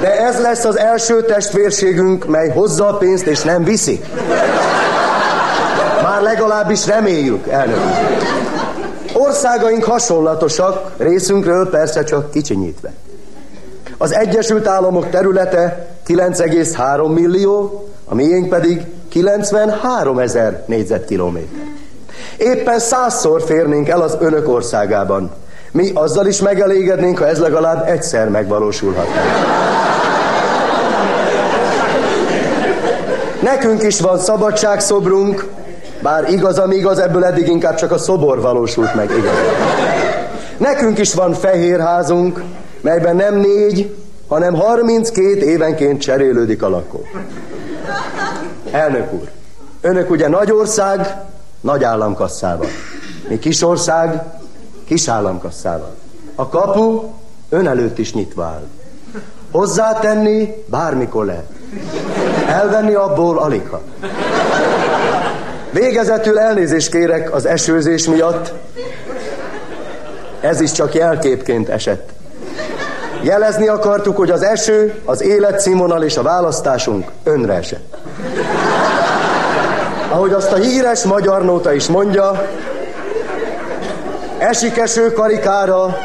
S7: de ez lesz az első testvérségünk, mely hozza a pénzt és nem viszi. Legalábbis reméljük, elnök. Országaink hasonlatosak, részünkről persze csak kicsinyítve. Az Egyesült Államok területe 9,3 millió, a miénk pedig 93 ezer négyzetkilométer. Éppen százszor férnénk el az önök országában. Mi azzal is megelégednénk, ha ez legalább egyszer megvalósulhatna. Nekünk is van szabadságszobrunk, bár igaz, ami igaz, ebből eddig inkább csak a szobor valósult meg, igaz. Nekünk is van fehér házunk, melyben nem négy, hanem 32 évenként cserélődik a lakó. Elnök úr, önök ugye nagy ország, nagy államkasszával. Mi kis ország, kis államkasszával. A kapu ön előtt is nyitva áll. Hozzátenni bármikor lehet. Elvenni abból aligha. Végezetül elnézést kérek az esőzés miatt. Ez is csak jelképként esett. Jelezni akartuk, hogy az eső, az életszínvonal és a választásunk önre esett. Ahogy azt a híres magyar nóta is mondja, esik eső karikára,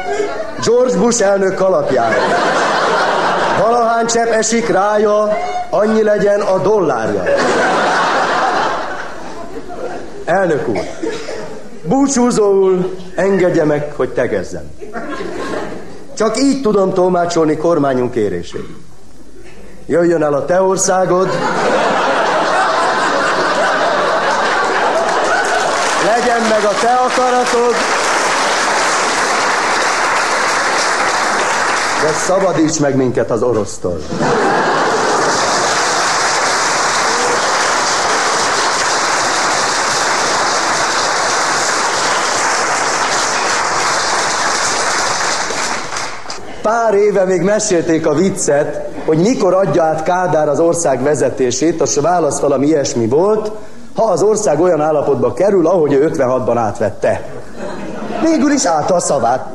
S7: George Bush elnök kalapjára. Valahány csepp esik rája, annyi legyen a dollárja. Elnök úr, búcsúzóul engedje meg, hogy tegezzem. Csak így tudom tolmácsolni kormányunk kérését. Jöjjön el a te országod, legyen meg a te akaratod, de szabadíts meg minket az orosztól. Pár éve még mesélték a viccet, hogy mikor adja át Kádár az ország vezetését, a válasz valami ilyesmi volt, ha az ország olyan állapotba kerül, ahogy ő 56-ban átvette. Végül is állta a szavát.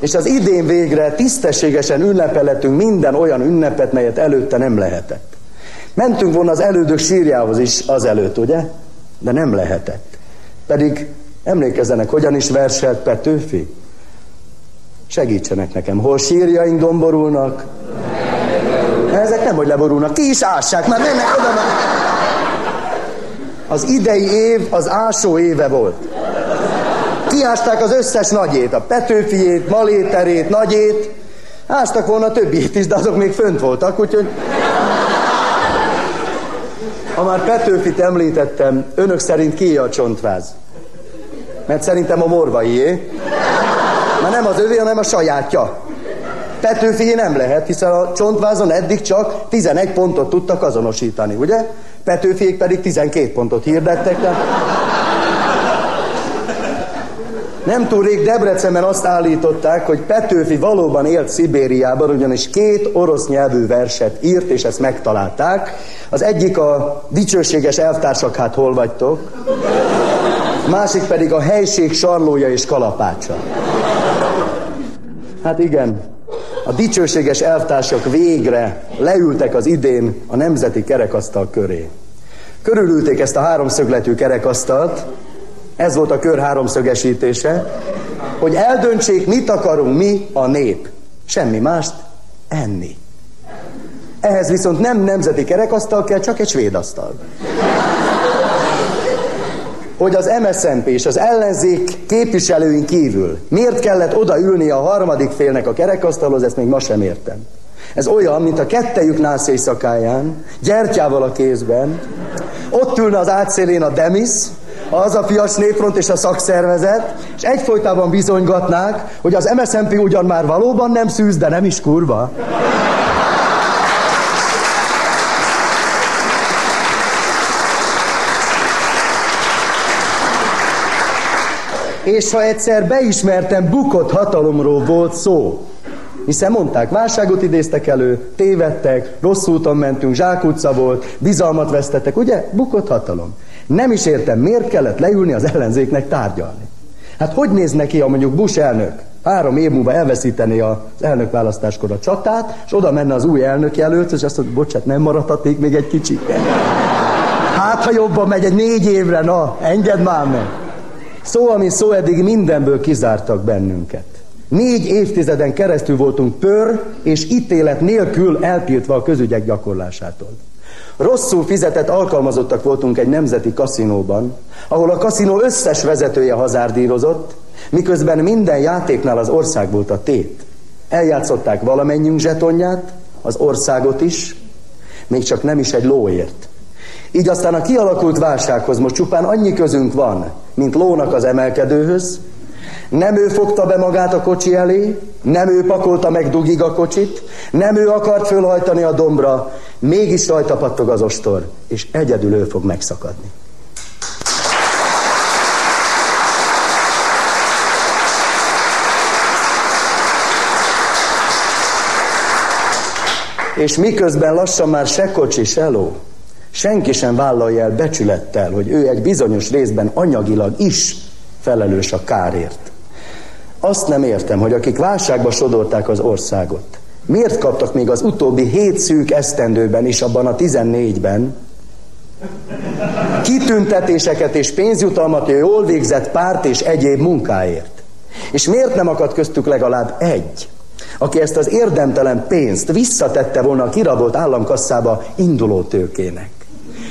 S7: És az idén végre tisztességesen ünnepelhetünk minden olyan ünnepet, melyet előtte nem lehetett. Mentünk volna az elődök sírjához is azelőtt, ugye? De nem lehetett. Pedig emlékezzenek, hogyan is verselt Petőfi? Segítsenek nekem, hol sírjaink domborulnak? Ezek nem, hogy leborulnak, ki is ássák, már mennek oda már. Az idei év az ásó éve volt. Kiásták az összes nagyét, a Petőfiét, Maléterét, nagyét. Ástak volna többiét is, de azok még fönt voltak, úgyhogy... Ha már Petőfit említettem, önök szerint ki a csontváz? Mert szerintem a morvaié. Már nem az övé, hanem a sajátja. Petőfi nem lehet, hiszen a csontvázon eddig csak 11 pontot tudtak azonosítani, ugye? Petőfiék pedig 12 pontot hirdettek. Tehát... Nem túl rég Debrecenben azt állították, hogy Petőfi valóban élt Szibériában, ugyanis két orosz nyelvű verset írt, és ezt megtalálták. Az egyik a dicsőséges elvtársak, hát hol vagytok? Másik pedig a helység sarlója és kalapácsa. Hát igen, a dicsőséges elvtársak végre leültek az idén a nemzeti kerekasztal köré. Körülülték ezt a háromszögletű kerekasztalt, ez volt a kör háromszögesítése, hogy eldöntsék, mit akarunk mi, a nép. Semmi mást, enni. Ehhez viszont nem nemzeti kerekasztal kell, csak egy svéd asztal hogy az MSZNP és az ellenzék képviselőink kívül miért kellett odaülni a harmadik félnek a kerekasztalhoz, ezt még ma sem értem. Ez olyan, mint a kettejük nász éjszakáján, gyertyával a kézben, ott ülne az átszélén a Demis, az a fias népfront és a szakszervezet, és egyfolytában bizonygatnák, hogy az MSZNP ugyan már valóban nem szűz, de nem is kurva. És ha egyszer beismertem, bukott hatalomról volt szó. Hiszen mondták, válságot idéztek elő, tévedtek, rossz úton mentünk, zsákutca volt, bizalmat vesztettek, ugye? Bukott hatalom. Nem is értem, miért kellett leülni az ellenzéknek tárgyalni. Hát hogy néz neki, ha mondjuk Bush elnök három év múlva elveszíteni az elnökválasztáskor a csatát, és oda menne az új elnök jelölt, és azt mondja, bocsát, nem maradhatik még egy kicsit. Hát, ha jobban megy egy négy évre, na, engedd már meg. Szó, ami szó, eddig mindenből kizártak bennünket. Négy évtizeden keresztül voltunk pör és ítélet nélkül eltiltva a közügyek gyakorlásától. Rosszul fizetett alkalmazottak voltunk egy nemzeti kaszinóban, ahol a kaszinó összes vezetője hazárdírozott, miközben minden játéknál az ország volt a tét. Eljátszották valamennyünk zsetonját, az országot is, még csak nem is egy lóért. Így aztán a kialakult válsághoz most csupán annyi közünk van, mint lónak az emelkedőhöz, nem ő fogta be magát a kocsi elé, nem ő pakolta meg dugig a kocsit, nem ő akart fölhajtani a dombra, mégis rajta pattog az ostor, és egyedül ő fog megszakadni. És miközben lassan már se kocsi, se ló, senki sem vállalja el becsülettel, hogy ő egy bizonyos részben anyagilag is felelős a kárért. Azt nem értem, hogy akik válságba sodorták az országot, miért kaptak még az utóbbi hét szűk esztendőben is, abban a 14-ben, kitüntetéseket és pénzjutalmat a jól végzett párt és egyéb munkáért. És miért nem akadt köztük legalább egy, aki ezt az érdemtelen pénzt visszatette volna a kirabolt államkasszába induló tőkének?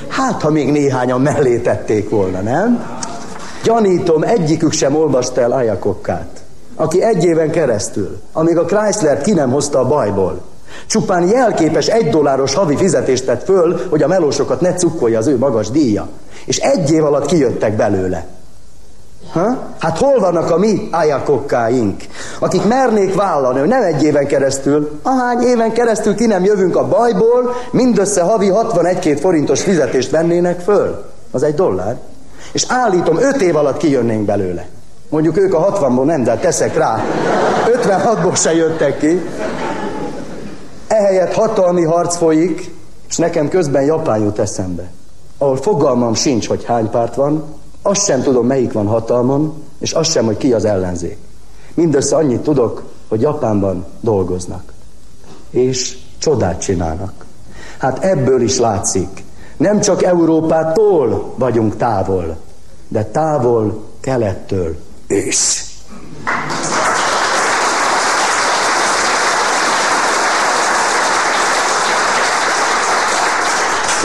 S7: Hát, ha még néhányan mellé tették volna, nem? Gyanítom, egyikük sem olvasta el Ajakokkát aki egy éven keresztül, amíg a Chrysler ki nem hozta a bajból, csupán jelképes egy dolláros havi fizetést tett föl, hogy a melósokat ne cukkolja az ő magas díja. És egy év alatt kijöttek belőle. Ha? Hát hol vannak a mi ájakokkáink, akik mernék vállalni, hogy nem egy éven keresztül, ahány éven keresztül ki nem jövünk a bajból, mindössze havi 61 forintos fizetést vennének föl. Az egy dollár. És állítom, öt év alatt kijönnénk belőle. Mondjuk ők a 60-ból nem, de teszek rá. 56-ból se jöttek ki. Ehelyett hatalmi harc folyik, és nekem közben Japán jut eszembe. Ahol fogalmam sincs, hogy hány párt van, azt sem tudom, melyik van hatalmon, és azt sem, hogy ki az ellenzék. Mindössze annyit tudok, hogy Japánban dolgoznak. És csodát csinálnak. Hát ebből is látszik. Nem csak Európától vagyunk távol, de távol kelettől ősz.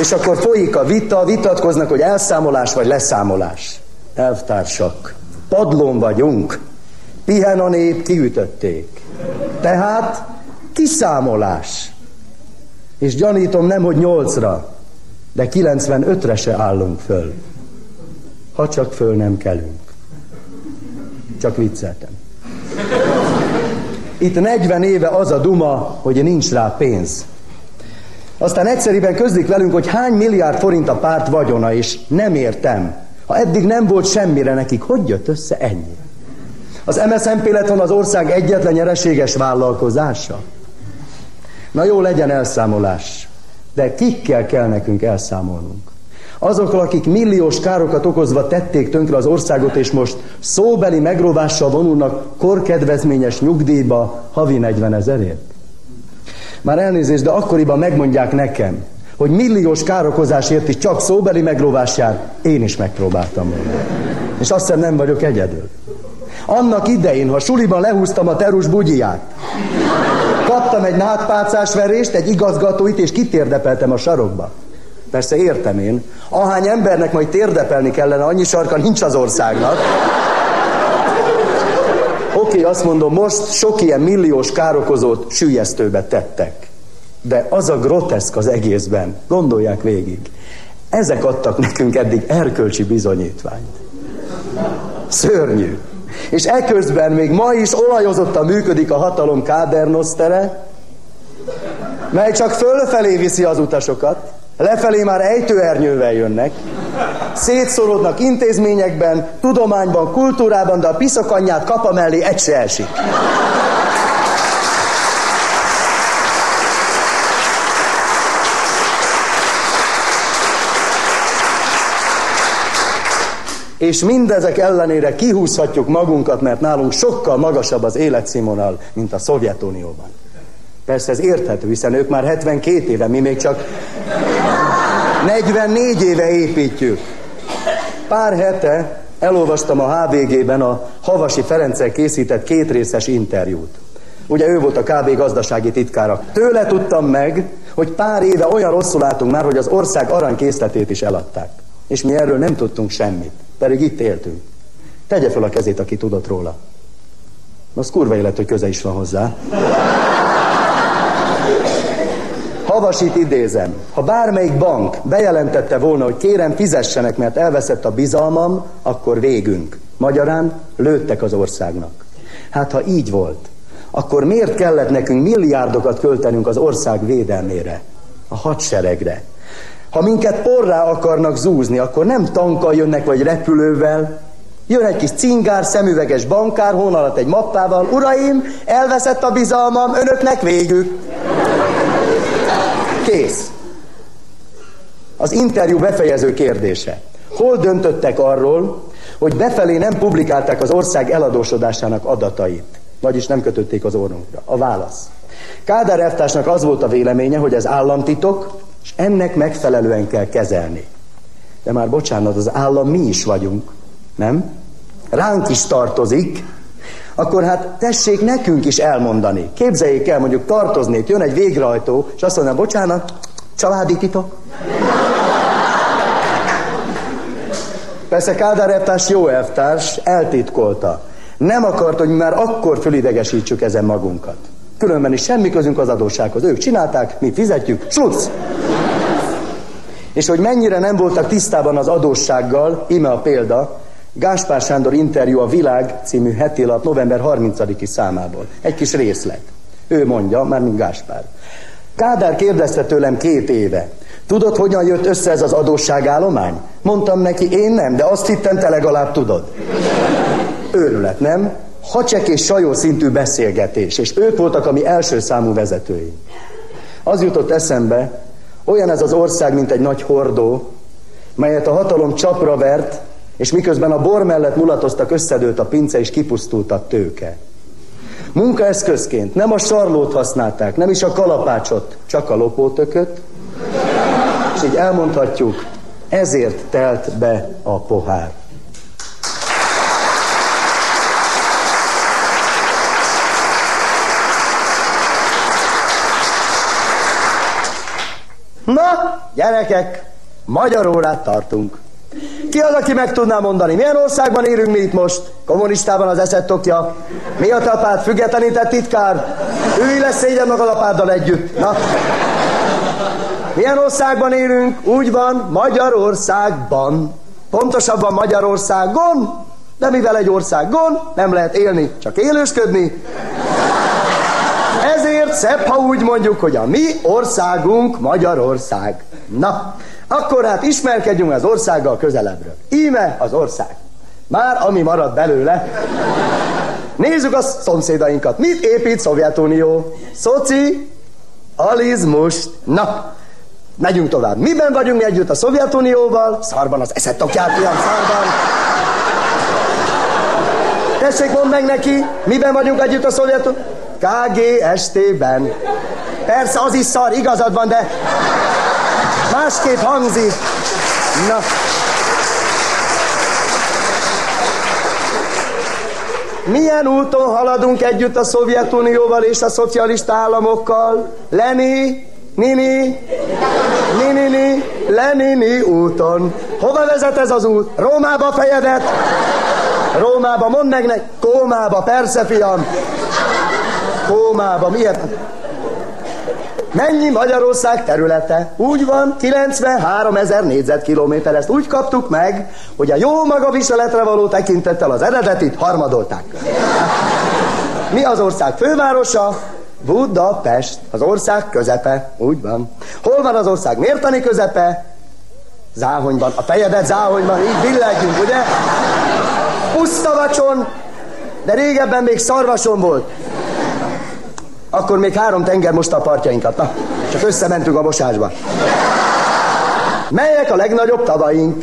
S7: És akkor folyik a vita, vitatkoznak, hogy elszámolás vagy leszámolás. Elvtársak, padlón vagyunk, pihen a nép, kiütötték. Tehát kiszámolás. És gyanítom nem, hogy nyolcra, de 95-re se állunk föl. Ha csak föl nem kelünk. Csak vicceltem. Itt 40 éve az a duma, hogy nincs rá pénz. Aztán egyszerűen közlik velünk, hogy hány milliárd forint a párt vagyona, és nem értem. Ha eddig nem volt semmire nekik, hogy jött össze ennyi? Az MSZNP lett volna az ország egyetlen nyereséges vállalkozása? Na jó, legyen elszámolás. De kikkel kell nekünk elszámolnunk? Azokkal, akik milliós károkat okozva tették tönkre az országot, és most szóbeli megróvással vonulnak korkedvezményes nyugdíjba havi 40 ezerért? Már elnézést, de akkoriban megmondják nekem, hogy milliós károkozásért is csak szóbeli megróvás jár, én is megpróbáltam volna. És azt hiszem nem vagyok egyedül. Annak idején, ha suliban lehúztam a terus bugyját, kaptam egy nádpácás verést, egy igazgatóit, és kitérdepeltem a sarokba. Persze értem én. Ahány embernek majd térdepelni kellene, annyi sarka nincs az országnak. Oké, azt mondom, most sok ilyen milliós károkozót sűjesztőbe tettek. De az a groteszk az egészben, gondolják végig. Ezek adtak nekünk eddig erkölcsi bizonyítványt. Szörnyű. És eközben még ma is olajozottan működik a hatalom kádernosztere, mely csak fölfelé viszi az utasokat, Lefelé már ejtőernyővel jönnek, szétszorodnak intézményekben, tudományban, kultúrában, de a piszakanyját kapa mellé egy se esik. És mindezek ellenére kihúzhatjuk magunkat, mert nálunk sokkal magasabb az életszínvonal, mint a Szovjetunióban. Persze ez érthető, hiszen ők már 72 éve, mi még csak 44 éve építjük. Pár hete elolvastam a HVG-ben a Havasi Ferenccel készített kétrészes interjút. Ugye ő volt a KB gazdasági titkára. Tőle tudtam meg, hogy pár éve olyan rosszul álltunk már, hogy az ország aranykészletét is eladták. És mi erről nem tudtunk semmit, pedig itt éltünk. Tegye fel a kezét, aki tudott róla. Az kurva élet, hogy köze is van hozzá. Havasit idézem. Ha bármelyik bank bejelentette volna, hogy kérem fizessenek, mert elveszett a bizalmam, akkor végünk. Magyarán lőttek az országnak. Hát ha így volt, akkor miért kellett nekünk milliárdokat költenünk az ország védelmére, a hadseregre? Ha minket porrá akarnak zúzni, akkor nem tankkal jönnek, vagy repülővel, Jön egy kis cingár, szemüveges bankár, hon alatt egy mappával. Uraim, elveszett a bizalmam, önöknek végük. Kész. Az interjú befejező kérdése. Hol döntöttek arról, hogy befelé nem publikálták az ország eladósodásának adatait? Vagyis nem kötötték az orrunkra. A válasz. Kádár elvtársnak az volt a véleménye, hogy ez államtitok, és ennek megfelelően kell kezelni. De már bocsánat, az állam mi is vagyunk, nem? Ránk is tartozik, akkor hát tessék nekünk is elmondani. Képzeljék el, mondjuk tartoznék, jön egy végrehajtó, és azt mondja, bocsánat, családi titok. Persze Kádár elvtárs jó elvtárs, eltitkolta. Nem akart, hogy már akkor fölidegesítsük ezen magunkat. Különben is semmi közünk az adóssághoz. Ők csinálták, mi fizetjük, sluc! És hogy mennyire nem voltak tisztában az adóssággal, ime a példa, Gáspár Sándor interjú a Világ című heti lap november 30-i számából. Egy kis részlet. Ő mondja, már mint Gáspár. Kádár kérdezte tőlem két éve. Tudod, hogyan jött össze ez az adósságállomány? Mondtam neki, én nem, de azt hittem, te legalább tudod. Őrület, nem? Hacsek és sajó szintű beszélgetés, és ők voltak a mi első számú vezetői. Az jutott eszembe, olyan ez az ország, mint egy nagy hordó, melyet a hatalom csapra vert, és miközben a bor mellett mulatoztak, összedőlt a pince, és kipusztult a tőke. Munkaeszközként nem a sarlót használták, nem is a kalapácsot, csak a lopótököt, és így elmondhatjuk, ezért telt be a pohár. Na, gyerekek, magyar órát tartunk. Ki az, aki meg tudná mondani? Milyen országban élünk mi itt most? Kommunistában az eszed tokja. Mi a tapát? Függetlenített titkár? Ülj le szégyen maga lapáddal együtt. Na. Milyen országban élünk? Úgy van, Magyarországban. Pontosabban Magyarországon, de mivel egy országon nem lehet élni, csak élősködni, ezért szebb, ha úgy mondjuk, hogy a mi országunk Magyarország. Na, akkor hát ismerkedjünk az országgal közelebbről. Íme az ország. Már ami marad belőle. Nézzük a szomszédainkat. Mit épít Szovjetunió? Szoci, alizmust. Na, megyünk tovább. Miben vagyunk mi együtt a Szovjetunióval? Szarban az eszet tokját, ilyen szarban. Tessék, mondd meg neki, miben vagyunk együtt a Szovjetunióval? KGST-ben. Persze, az is szar, igazad van, de másképp hangzik. Na. Milyen úton haladunk együtt a Szovjetunióval és a szocialista államokkal? Leni, Nini, Nini, Lenini úton. Hova vezet ez az út? Rómába fejedet? Rómába, mondd meg ne... Kómába, persze, fiam. Kómába, miért? Mennyi Magyarország területe? Úgy van, 93 ezer négyzetkilométer. Ezt úgy kaptuk meg, hogy a jó maga viseletre való tekintettel az eredetit harmadolták. Mi az ország fővárosa? Budapest. Az ország közepe. Úgy van. Hol van az ország mértani közepe? Záhonyban. A fejedet záhonyban. Így billegünk, ugye? Pusztavacson, de régebben még szarvason volt. Akkor még három tenger mosta a partjainkat. Na, csak összementünk a mosásba. Melyek a legnagyobb tavaink?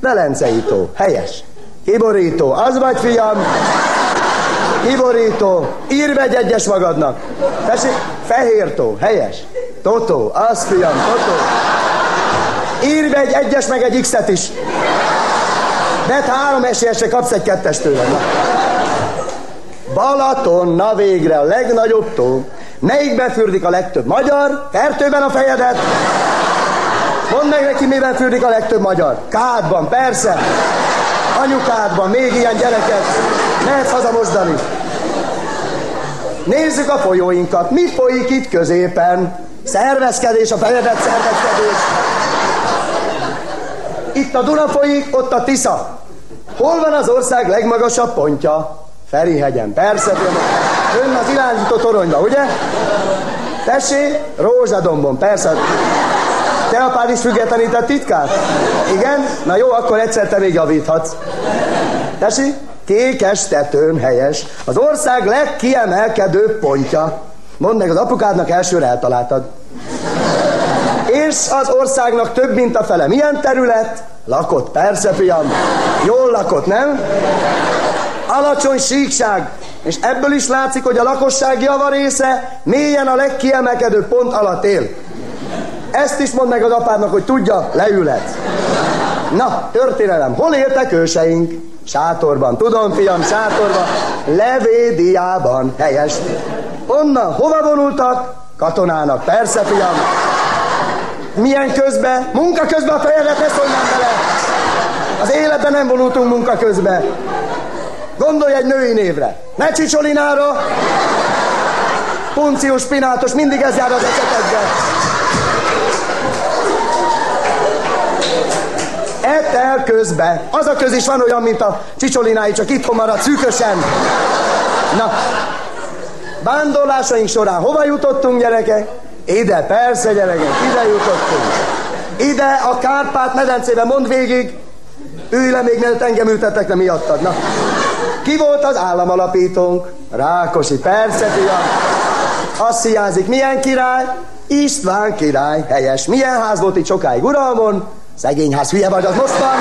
S7: Velencei tó. Helyes. Kiborító. Az vagy, fiam? Kiborító. Írj egy egyes magadnak. Tessék, fehér tó. Helyes. Totó. Az, fiam, totó. Írj egy egyes meg egy X-et is. Hát három esélyesre kapsz egy kettes tőlem. Na. Balaton, na végre, a legnagyobb tó. Melyikben fürdik a legtöbb magyar? Fertőben a fejedet? Mondd meg neki, miben fürdik a legtöbb magyar. Kádban, persze. Anyukádban, még ilyen gyereket. Mehetsz haza mosdani. Nézzük a folyóinkat. Mi folyik itt középen? Szervezkedés, a fejedet szervezkedés. Itt a Duna folyik, ott a Tisza. Hol van az ország legmagasabb pontja? Ferihegyen, persze. Ön az irányító toronyba, ugye? Tessé, Rózsadombon, persze. Te apád is függetlenített titkát? Igen? Na jó, akkor egyszer te még javíthatsz. Tesi? Kékes tetőn helyes. Az ország legkiemelkedőbb pontja. Mondd meg, az apukádnak elsőre eltaláltad. És az országnak több, mint a fele. Milyen terület? Lakott, persze, fiam. Jól lakott, nem? Alacsony síkság. És ebből is látszik, hogy a lakosság javarésze mélyen a legkiemelkedőbb pont alatt él. Ezt is mondd meg az apádnak, hogy tudja, leülhet. Na, történelem. Hol éltek őseink? Sátorban. Tudom, fiam, sátorban. Levédiában. Helyes. Onnan hova vonultak? Katonának. Persze, fiam. Milyen közben? Munka közben a fejedet ne szólnám bele. Az életben nem vonultunk munka közben. Gondolj egy női névre. Ne Csicsolinára. Puncius, Pinátos, mindig ez jár az esetekben. Etel közbe. Az a köz is van olyan, mint a csicsolinái, csak itthon marad szűkösen. Na, vándorlásaink során hova jutottunk, gyerekek? Ide, persze, gyerekek, ide jutottunk. Ide a Kárpát medencébe, mond végig. Ülj le még, mielőtt engem ültettek le miattad. Na, ki volt az államalapítónk? Rákosi, persze, fiam. Azt hiányzik, milyen király? István király, helyes. Milyen ház volt itt sokáig uralmon? Szegény ház, hülye vagy, az most van.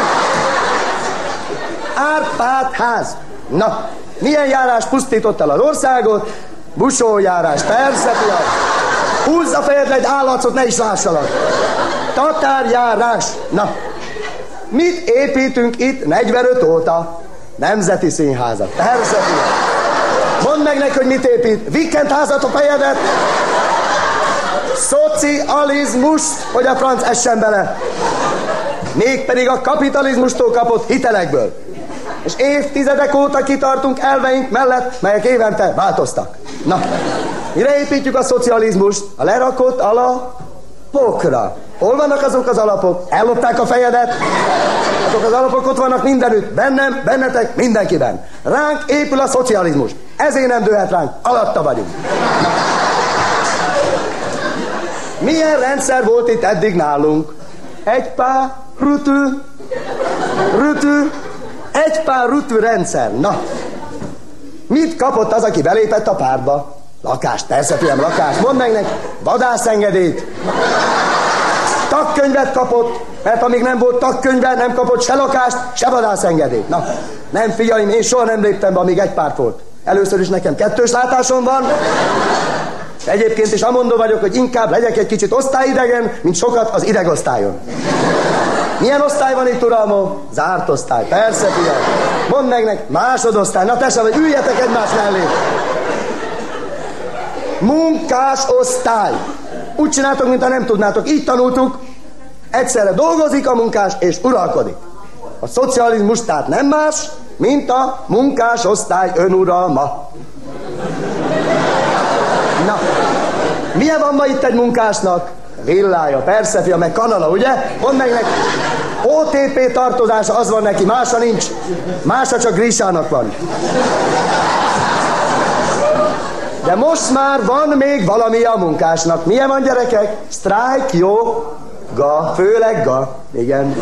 S7: Árpád ház. Na, milyen járás pusztított el az országot? Busójárás, persze, fiam. Húzz a fejedre egy állatszot, ne is lássalak. Tatárjárás. Na, mit építünk itt 45 óta? Nemzeti színházat. Fiam. Mondd meg neki, hogy mit épít. Vikent házat a fejedet. Szocializmust, hogy a franc essen bele. Mégpedig a kapitalizmustól kapott hitelekből. És évtizedek óta kitartunk elveink mellett, melyek évente változtak. Na, mire építjük a szocializmust? A lerakott alapokra. Hol vannak azok az alapok? Ellopták a fejedet? Azok az alapok ott vannak mindenütt. Bennem, bennetek, mindenkiben. Ránk épül a szocializmus. Ezért nem dőhet ránk. Alatta vagyunk. Milyen rendszer volt itt eddig nálunk? Egy pár rutű, rutű, egy pár rutű rendszer. Na, mit kapott az, aki belépett a pártba? Lakást, persze, fiam, lakást. Mondd meg neki, vadászengedélyt. Tagkönyvet kapott, mert amíg nem volt tagkönyve, nem kapott se lakást, se vadászengedélyt. Na, nem fiaim, én soha nem léptem be, amíg egy párt volt. Először is nekem kettős látásom van, Egyébként is amondó vagyok, hogy inkább legyek egy kicsit osztályidegen, mint sokat az idegosztályon. Milyen osztály van itt, uram? Zárt osztály. Persze, fiam. Mondd meg nek, másodosztály. Na tessék, hogy üljetek egymás mellé. Munkás osztály. Úgy csináltok, mintha nem tudnátok. Így tanultuk. Egyszerre dolgozik a munkás, és uralkodik. A szocializmus tehát nem más, mint a munkás osztály önuralma. Na, milyen van ma itt egy munkásnak? Villája, persze, fia, meg kanala, ugye? Mondd meg neki. OTP tartozása az van neki, mása nincs. Mása csak Grissának van. De most már van még valami a munkásnak. Milyen van, gyerekek? Strike, jó? Ga, főleg ga. Igen.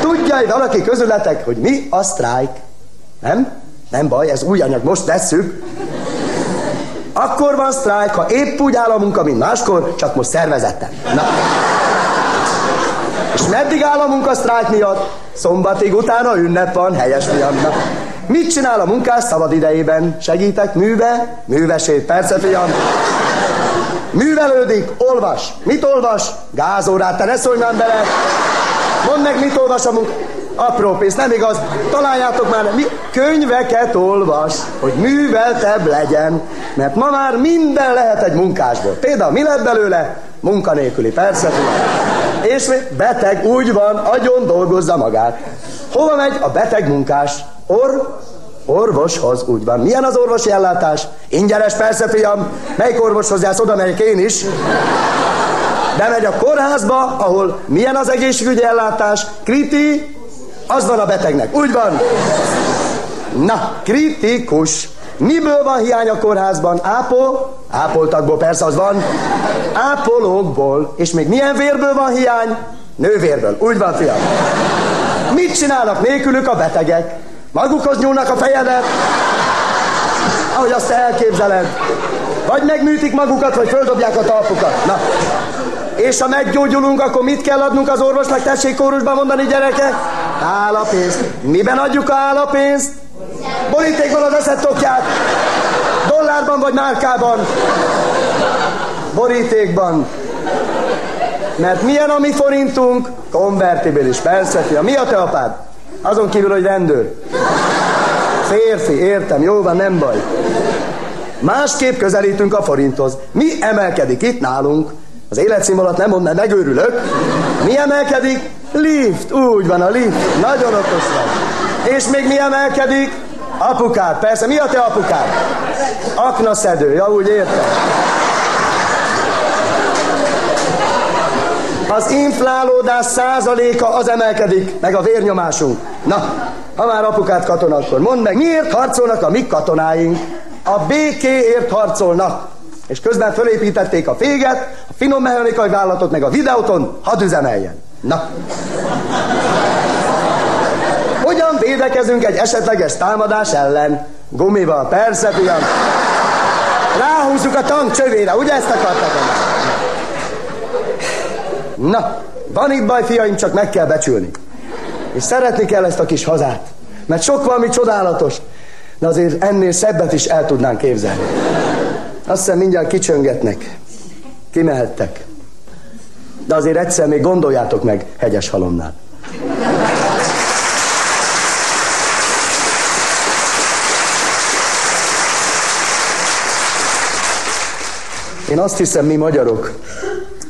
S7: Tudja hogy valaki közületek, hogy mi a strike? Nem? Nem baj, ez új anyag, most vesszük. Akkor van sztrájk, ha épp úgy áll a munka, mint máskor, csak most szervezetten. Na. És meddig áll a munka sztrájk miatt? Szombatig utána ünnep van, helyes fiam. Mit csinál a munkás szabad idejében? Segítek, műve? Művesét, persze fiam. Művelődik, olvas. Mit olvas? Gázórát, te ne szólj már bele. Mondd meg, mit olvas a munka. Apró pénz, nem igaz? Találjátok már, mi könyveket olvas, hogy műveltebb legyen, mert ma már minden lehet egy munkásból. Például mi lett belőle? Munkanélküli, persze tudom. És? Beteg, úgy van, agyon dolgozza magát. Hova megy a beteg munkás? Or, orvoshoz, úgy van. Milyen az orvosi ellátás? Ingyenes, persze, fiam. Melyik orvoshoz jársz? Oda megyek én is. Bemegy a kórházba, ahol milyen az egészségügyi ellátás? Kriti, az van a betegnek. Úgy van. Na, kritikus. Miből van hiány a kórházban? Ápol? Ápoltakból, persze az van. Ápolókból. És még milyen vérből van hiány? Nővérből. Úgy van, fiam. Mit csinálnak nélkülük a betegek? Magukhoz nyúlnak a fejedet, ahogy azt elképzeled. Vagy megműtik magukat, vagy földobják a talpukat. Na. És ha meggyógyulunk, akkor mit kell adnunk az orvosnak? Tessék kórusban mondani, gyerekek? Állapénzt. Miben adjuk a állapénzt? Borítékban az eszed tokját. Dollárban vagy márkában? Borítékban. Mert milyen a mi forintunk? Konvertibilis, persze, fia. Mi a te apád? Azon kívül, hogy rendőr. Férfi, értem, jó van, nem baj. Másképp közelítünk a forinthoz. Mi emelkedik itt nálunk? Az életszínvonalat nem mond, mert megőrülök. Mi emelkedik? Lift, úgy van a lift. Nagyon okos vagy. És még mi emelkedik? Apukád, persze. Mi a te apukád? Aknaszedő, ja úgy értem. Az inflálódás százaléka az emelkedik, meg a vérnyomásunk. Na, ha már apukát katona, akkor mondd meg, miért harcolnak a mi katonáink? A békéért harcolnak. És közben fölépítették a féget, a finom mechanikai vállalatot, meg a videóton, hadd üzemeljen. Na. Hogyan védekezünk egy esetleges támadás ellen? Gumival, persze, fiam. Ráhúzzuk a tank csövére, ugye ezt akartak? Na, van itt baj, fiaim, csak meg kell becsülni. És szeretni kell ezt a kis hazát. Mert sok valami csodálatos, de azért ennél szebbet is el tudnánk képzelni. Azt hiszem mindjárt kicsöngetnek. Kimehettek. De azért egyszer még gondoljátok meg hegyes halomnál. Én azt hiszem, mi magyarok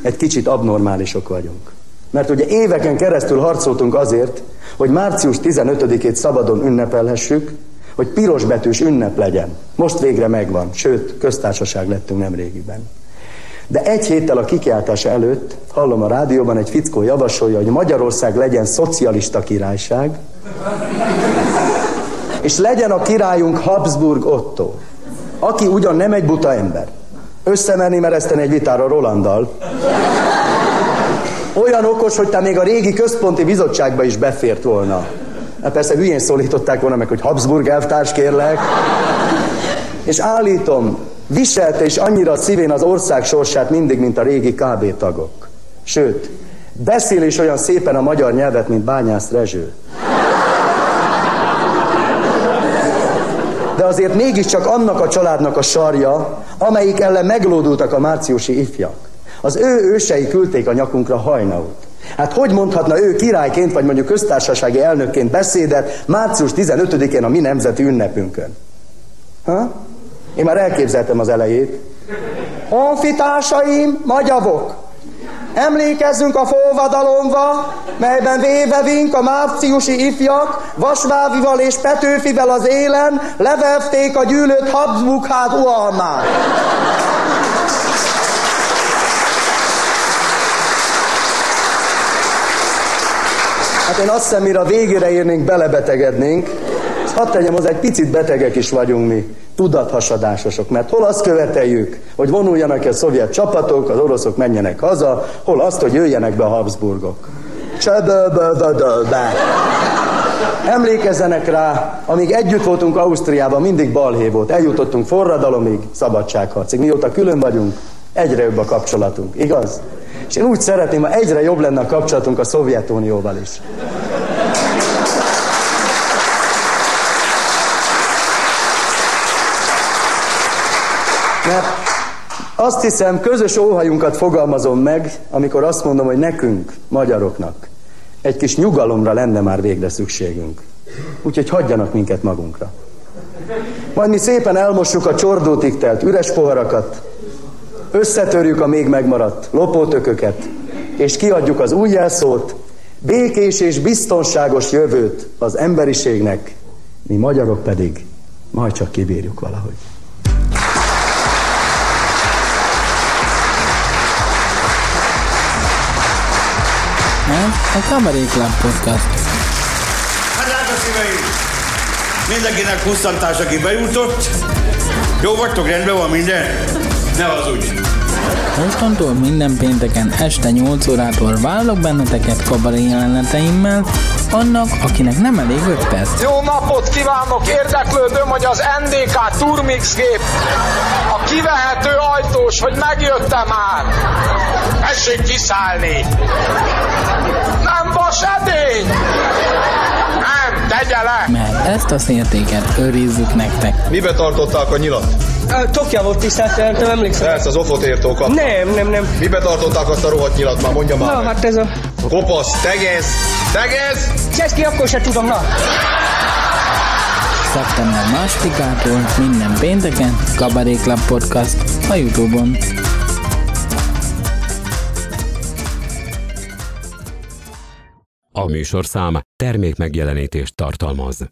S7: egy kicsit abnormálisok vagyunk. Mert ugye éveken keresztül harcoltunk azért, hogy március 15-ét szabadon ünnepelhessük, hogy pirosbetűs ünnep legyen. Most végre megvan, sőt, köztársaság lettünk nem régiben. De egy héttel a kikiáltása előtt hallom a rádióban egy fickó javasolja, hogy Magyarország legyen szocialista királyság, és legyen a királyunk Habsburg Otto, aki ugyan nem egy buta ember, összemenni mereszteni egy vitára Rolanddal. Olyan okos, hogy te még a régi központi bizottságba is befért volna. Hát persze hülyén szólították volna meg, hogy Habsburg elvtárs kérlek. És állítom, viselte is annyira a szívén az ország sorsát mindig, mint a régi KB tagok. Sőt, beszél is olyan szépen a magyar nyelvet, mint Bányász Rezső. de azért mégiscsak annak a családnak a sarja, amelyik ellen meglódultak a márciusi ifjak. Az ő ősei küldték a nyakunkra hajnaut. Hát hogy mondhatna ő királyként, vagy mondjuk köztársasági elnökként beszédet március 15-én a mi nemzeti ünnepünkön? Ha? Én már elképzeltem az elejét. Honfitársaim, magyavok, Emlékezzünk a forradalomba, melyben vévevink a márciusi ifjak, Vasvávival és Petőfivel az élen levevték a gyűlölt Habsburg hát ualmát. Hát én azt hiszem, mire a végére érnénk, belebetegednénk, hadd tegyem hozzá, egy picit betegek is vagyunk mi, tudathasadásosok, mert hol azt követeljük, hogy vonuljanak el szovjet csapatok, az oroszok menjenek haza, hol azt, hogy jöjjenek be a Habsburgok. Csöböböböböbe. Emlékezzenek rá, amíg együtt voltunk Ausztriában, mindig balhé volt. Eljutottunk forradalomig, szabadságharcig. Mióta külön vagyunk, egyre jobb a kapcsolatunk, igaz? És én úgy szeretném, ha egyre jobb lenne a kapcsolatunk a Szovjetunióval is. Mert azt hiszem, közös óhajunkat fogalmazom meg, amikor azt mondom, hogy nekünk, magyaroknak, egy kis nyugalomra lenne már végre szükségünk. Úgyhogy hagyjanak minket magunkra. Majd mi szépen elmossuk a csordótig telt üres poharakat, összetörjük a még megmaradt lopótököket, és kiadjuk az új jelszót, békés és biztonságos jövőt az emberiségnek, mi magyarok pedig majd csak kibírjuk valahogy.
S2: Ez a Kabaré Club Podcast.
S3: Hát drága szíveim! Mindenkinek kusztantás, aki bejutott. Jó vagytok, rendben van minden? Ne az úgy.
S2: Mostantól minden pénteken este 8 órától várlak benneteket kabaré jeleneteimmel, annak, akinek nem elég 5 perc.
S4: Jó napot kívánok! Érdeklődöm, hogy az NDK Turmix gép a kivehető ajtós, hogy megjött-e már? Tessék kiszállni! Nem vas edény! Nem, tegye le!
S2: Mert ezt a szértéket őrizzük nektek.
S5: Mibe tartották a nyilat?
S6: Tokja volt tisztelt, nem emlékszem.
S5: Persze, az ofot írtó kapta.
S6: Nem, nem, nem.
S5: Mibe tartották azt a rohadt nyilat már, mondja már
S6: Na,
S5: meg.
S6: hát ez a...
S5: Kopasz, tegez, tegez!
S6: Cseszki, akkor se tudom, na.
S2: Szeptember másodikától minden pénteken Kabaré Club Podcast a Youtube-on.
S1: A műsorszám termék megjelenítést tartalmaz.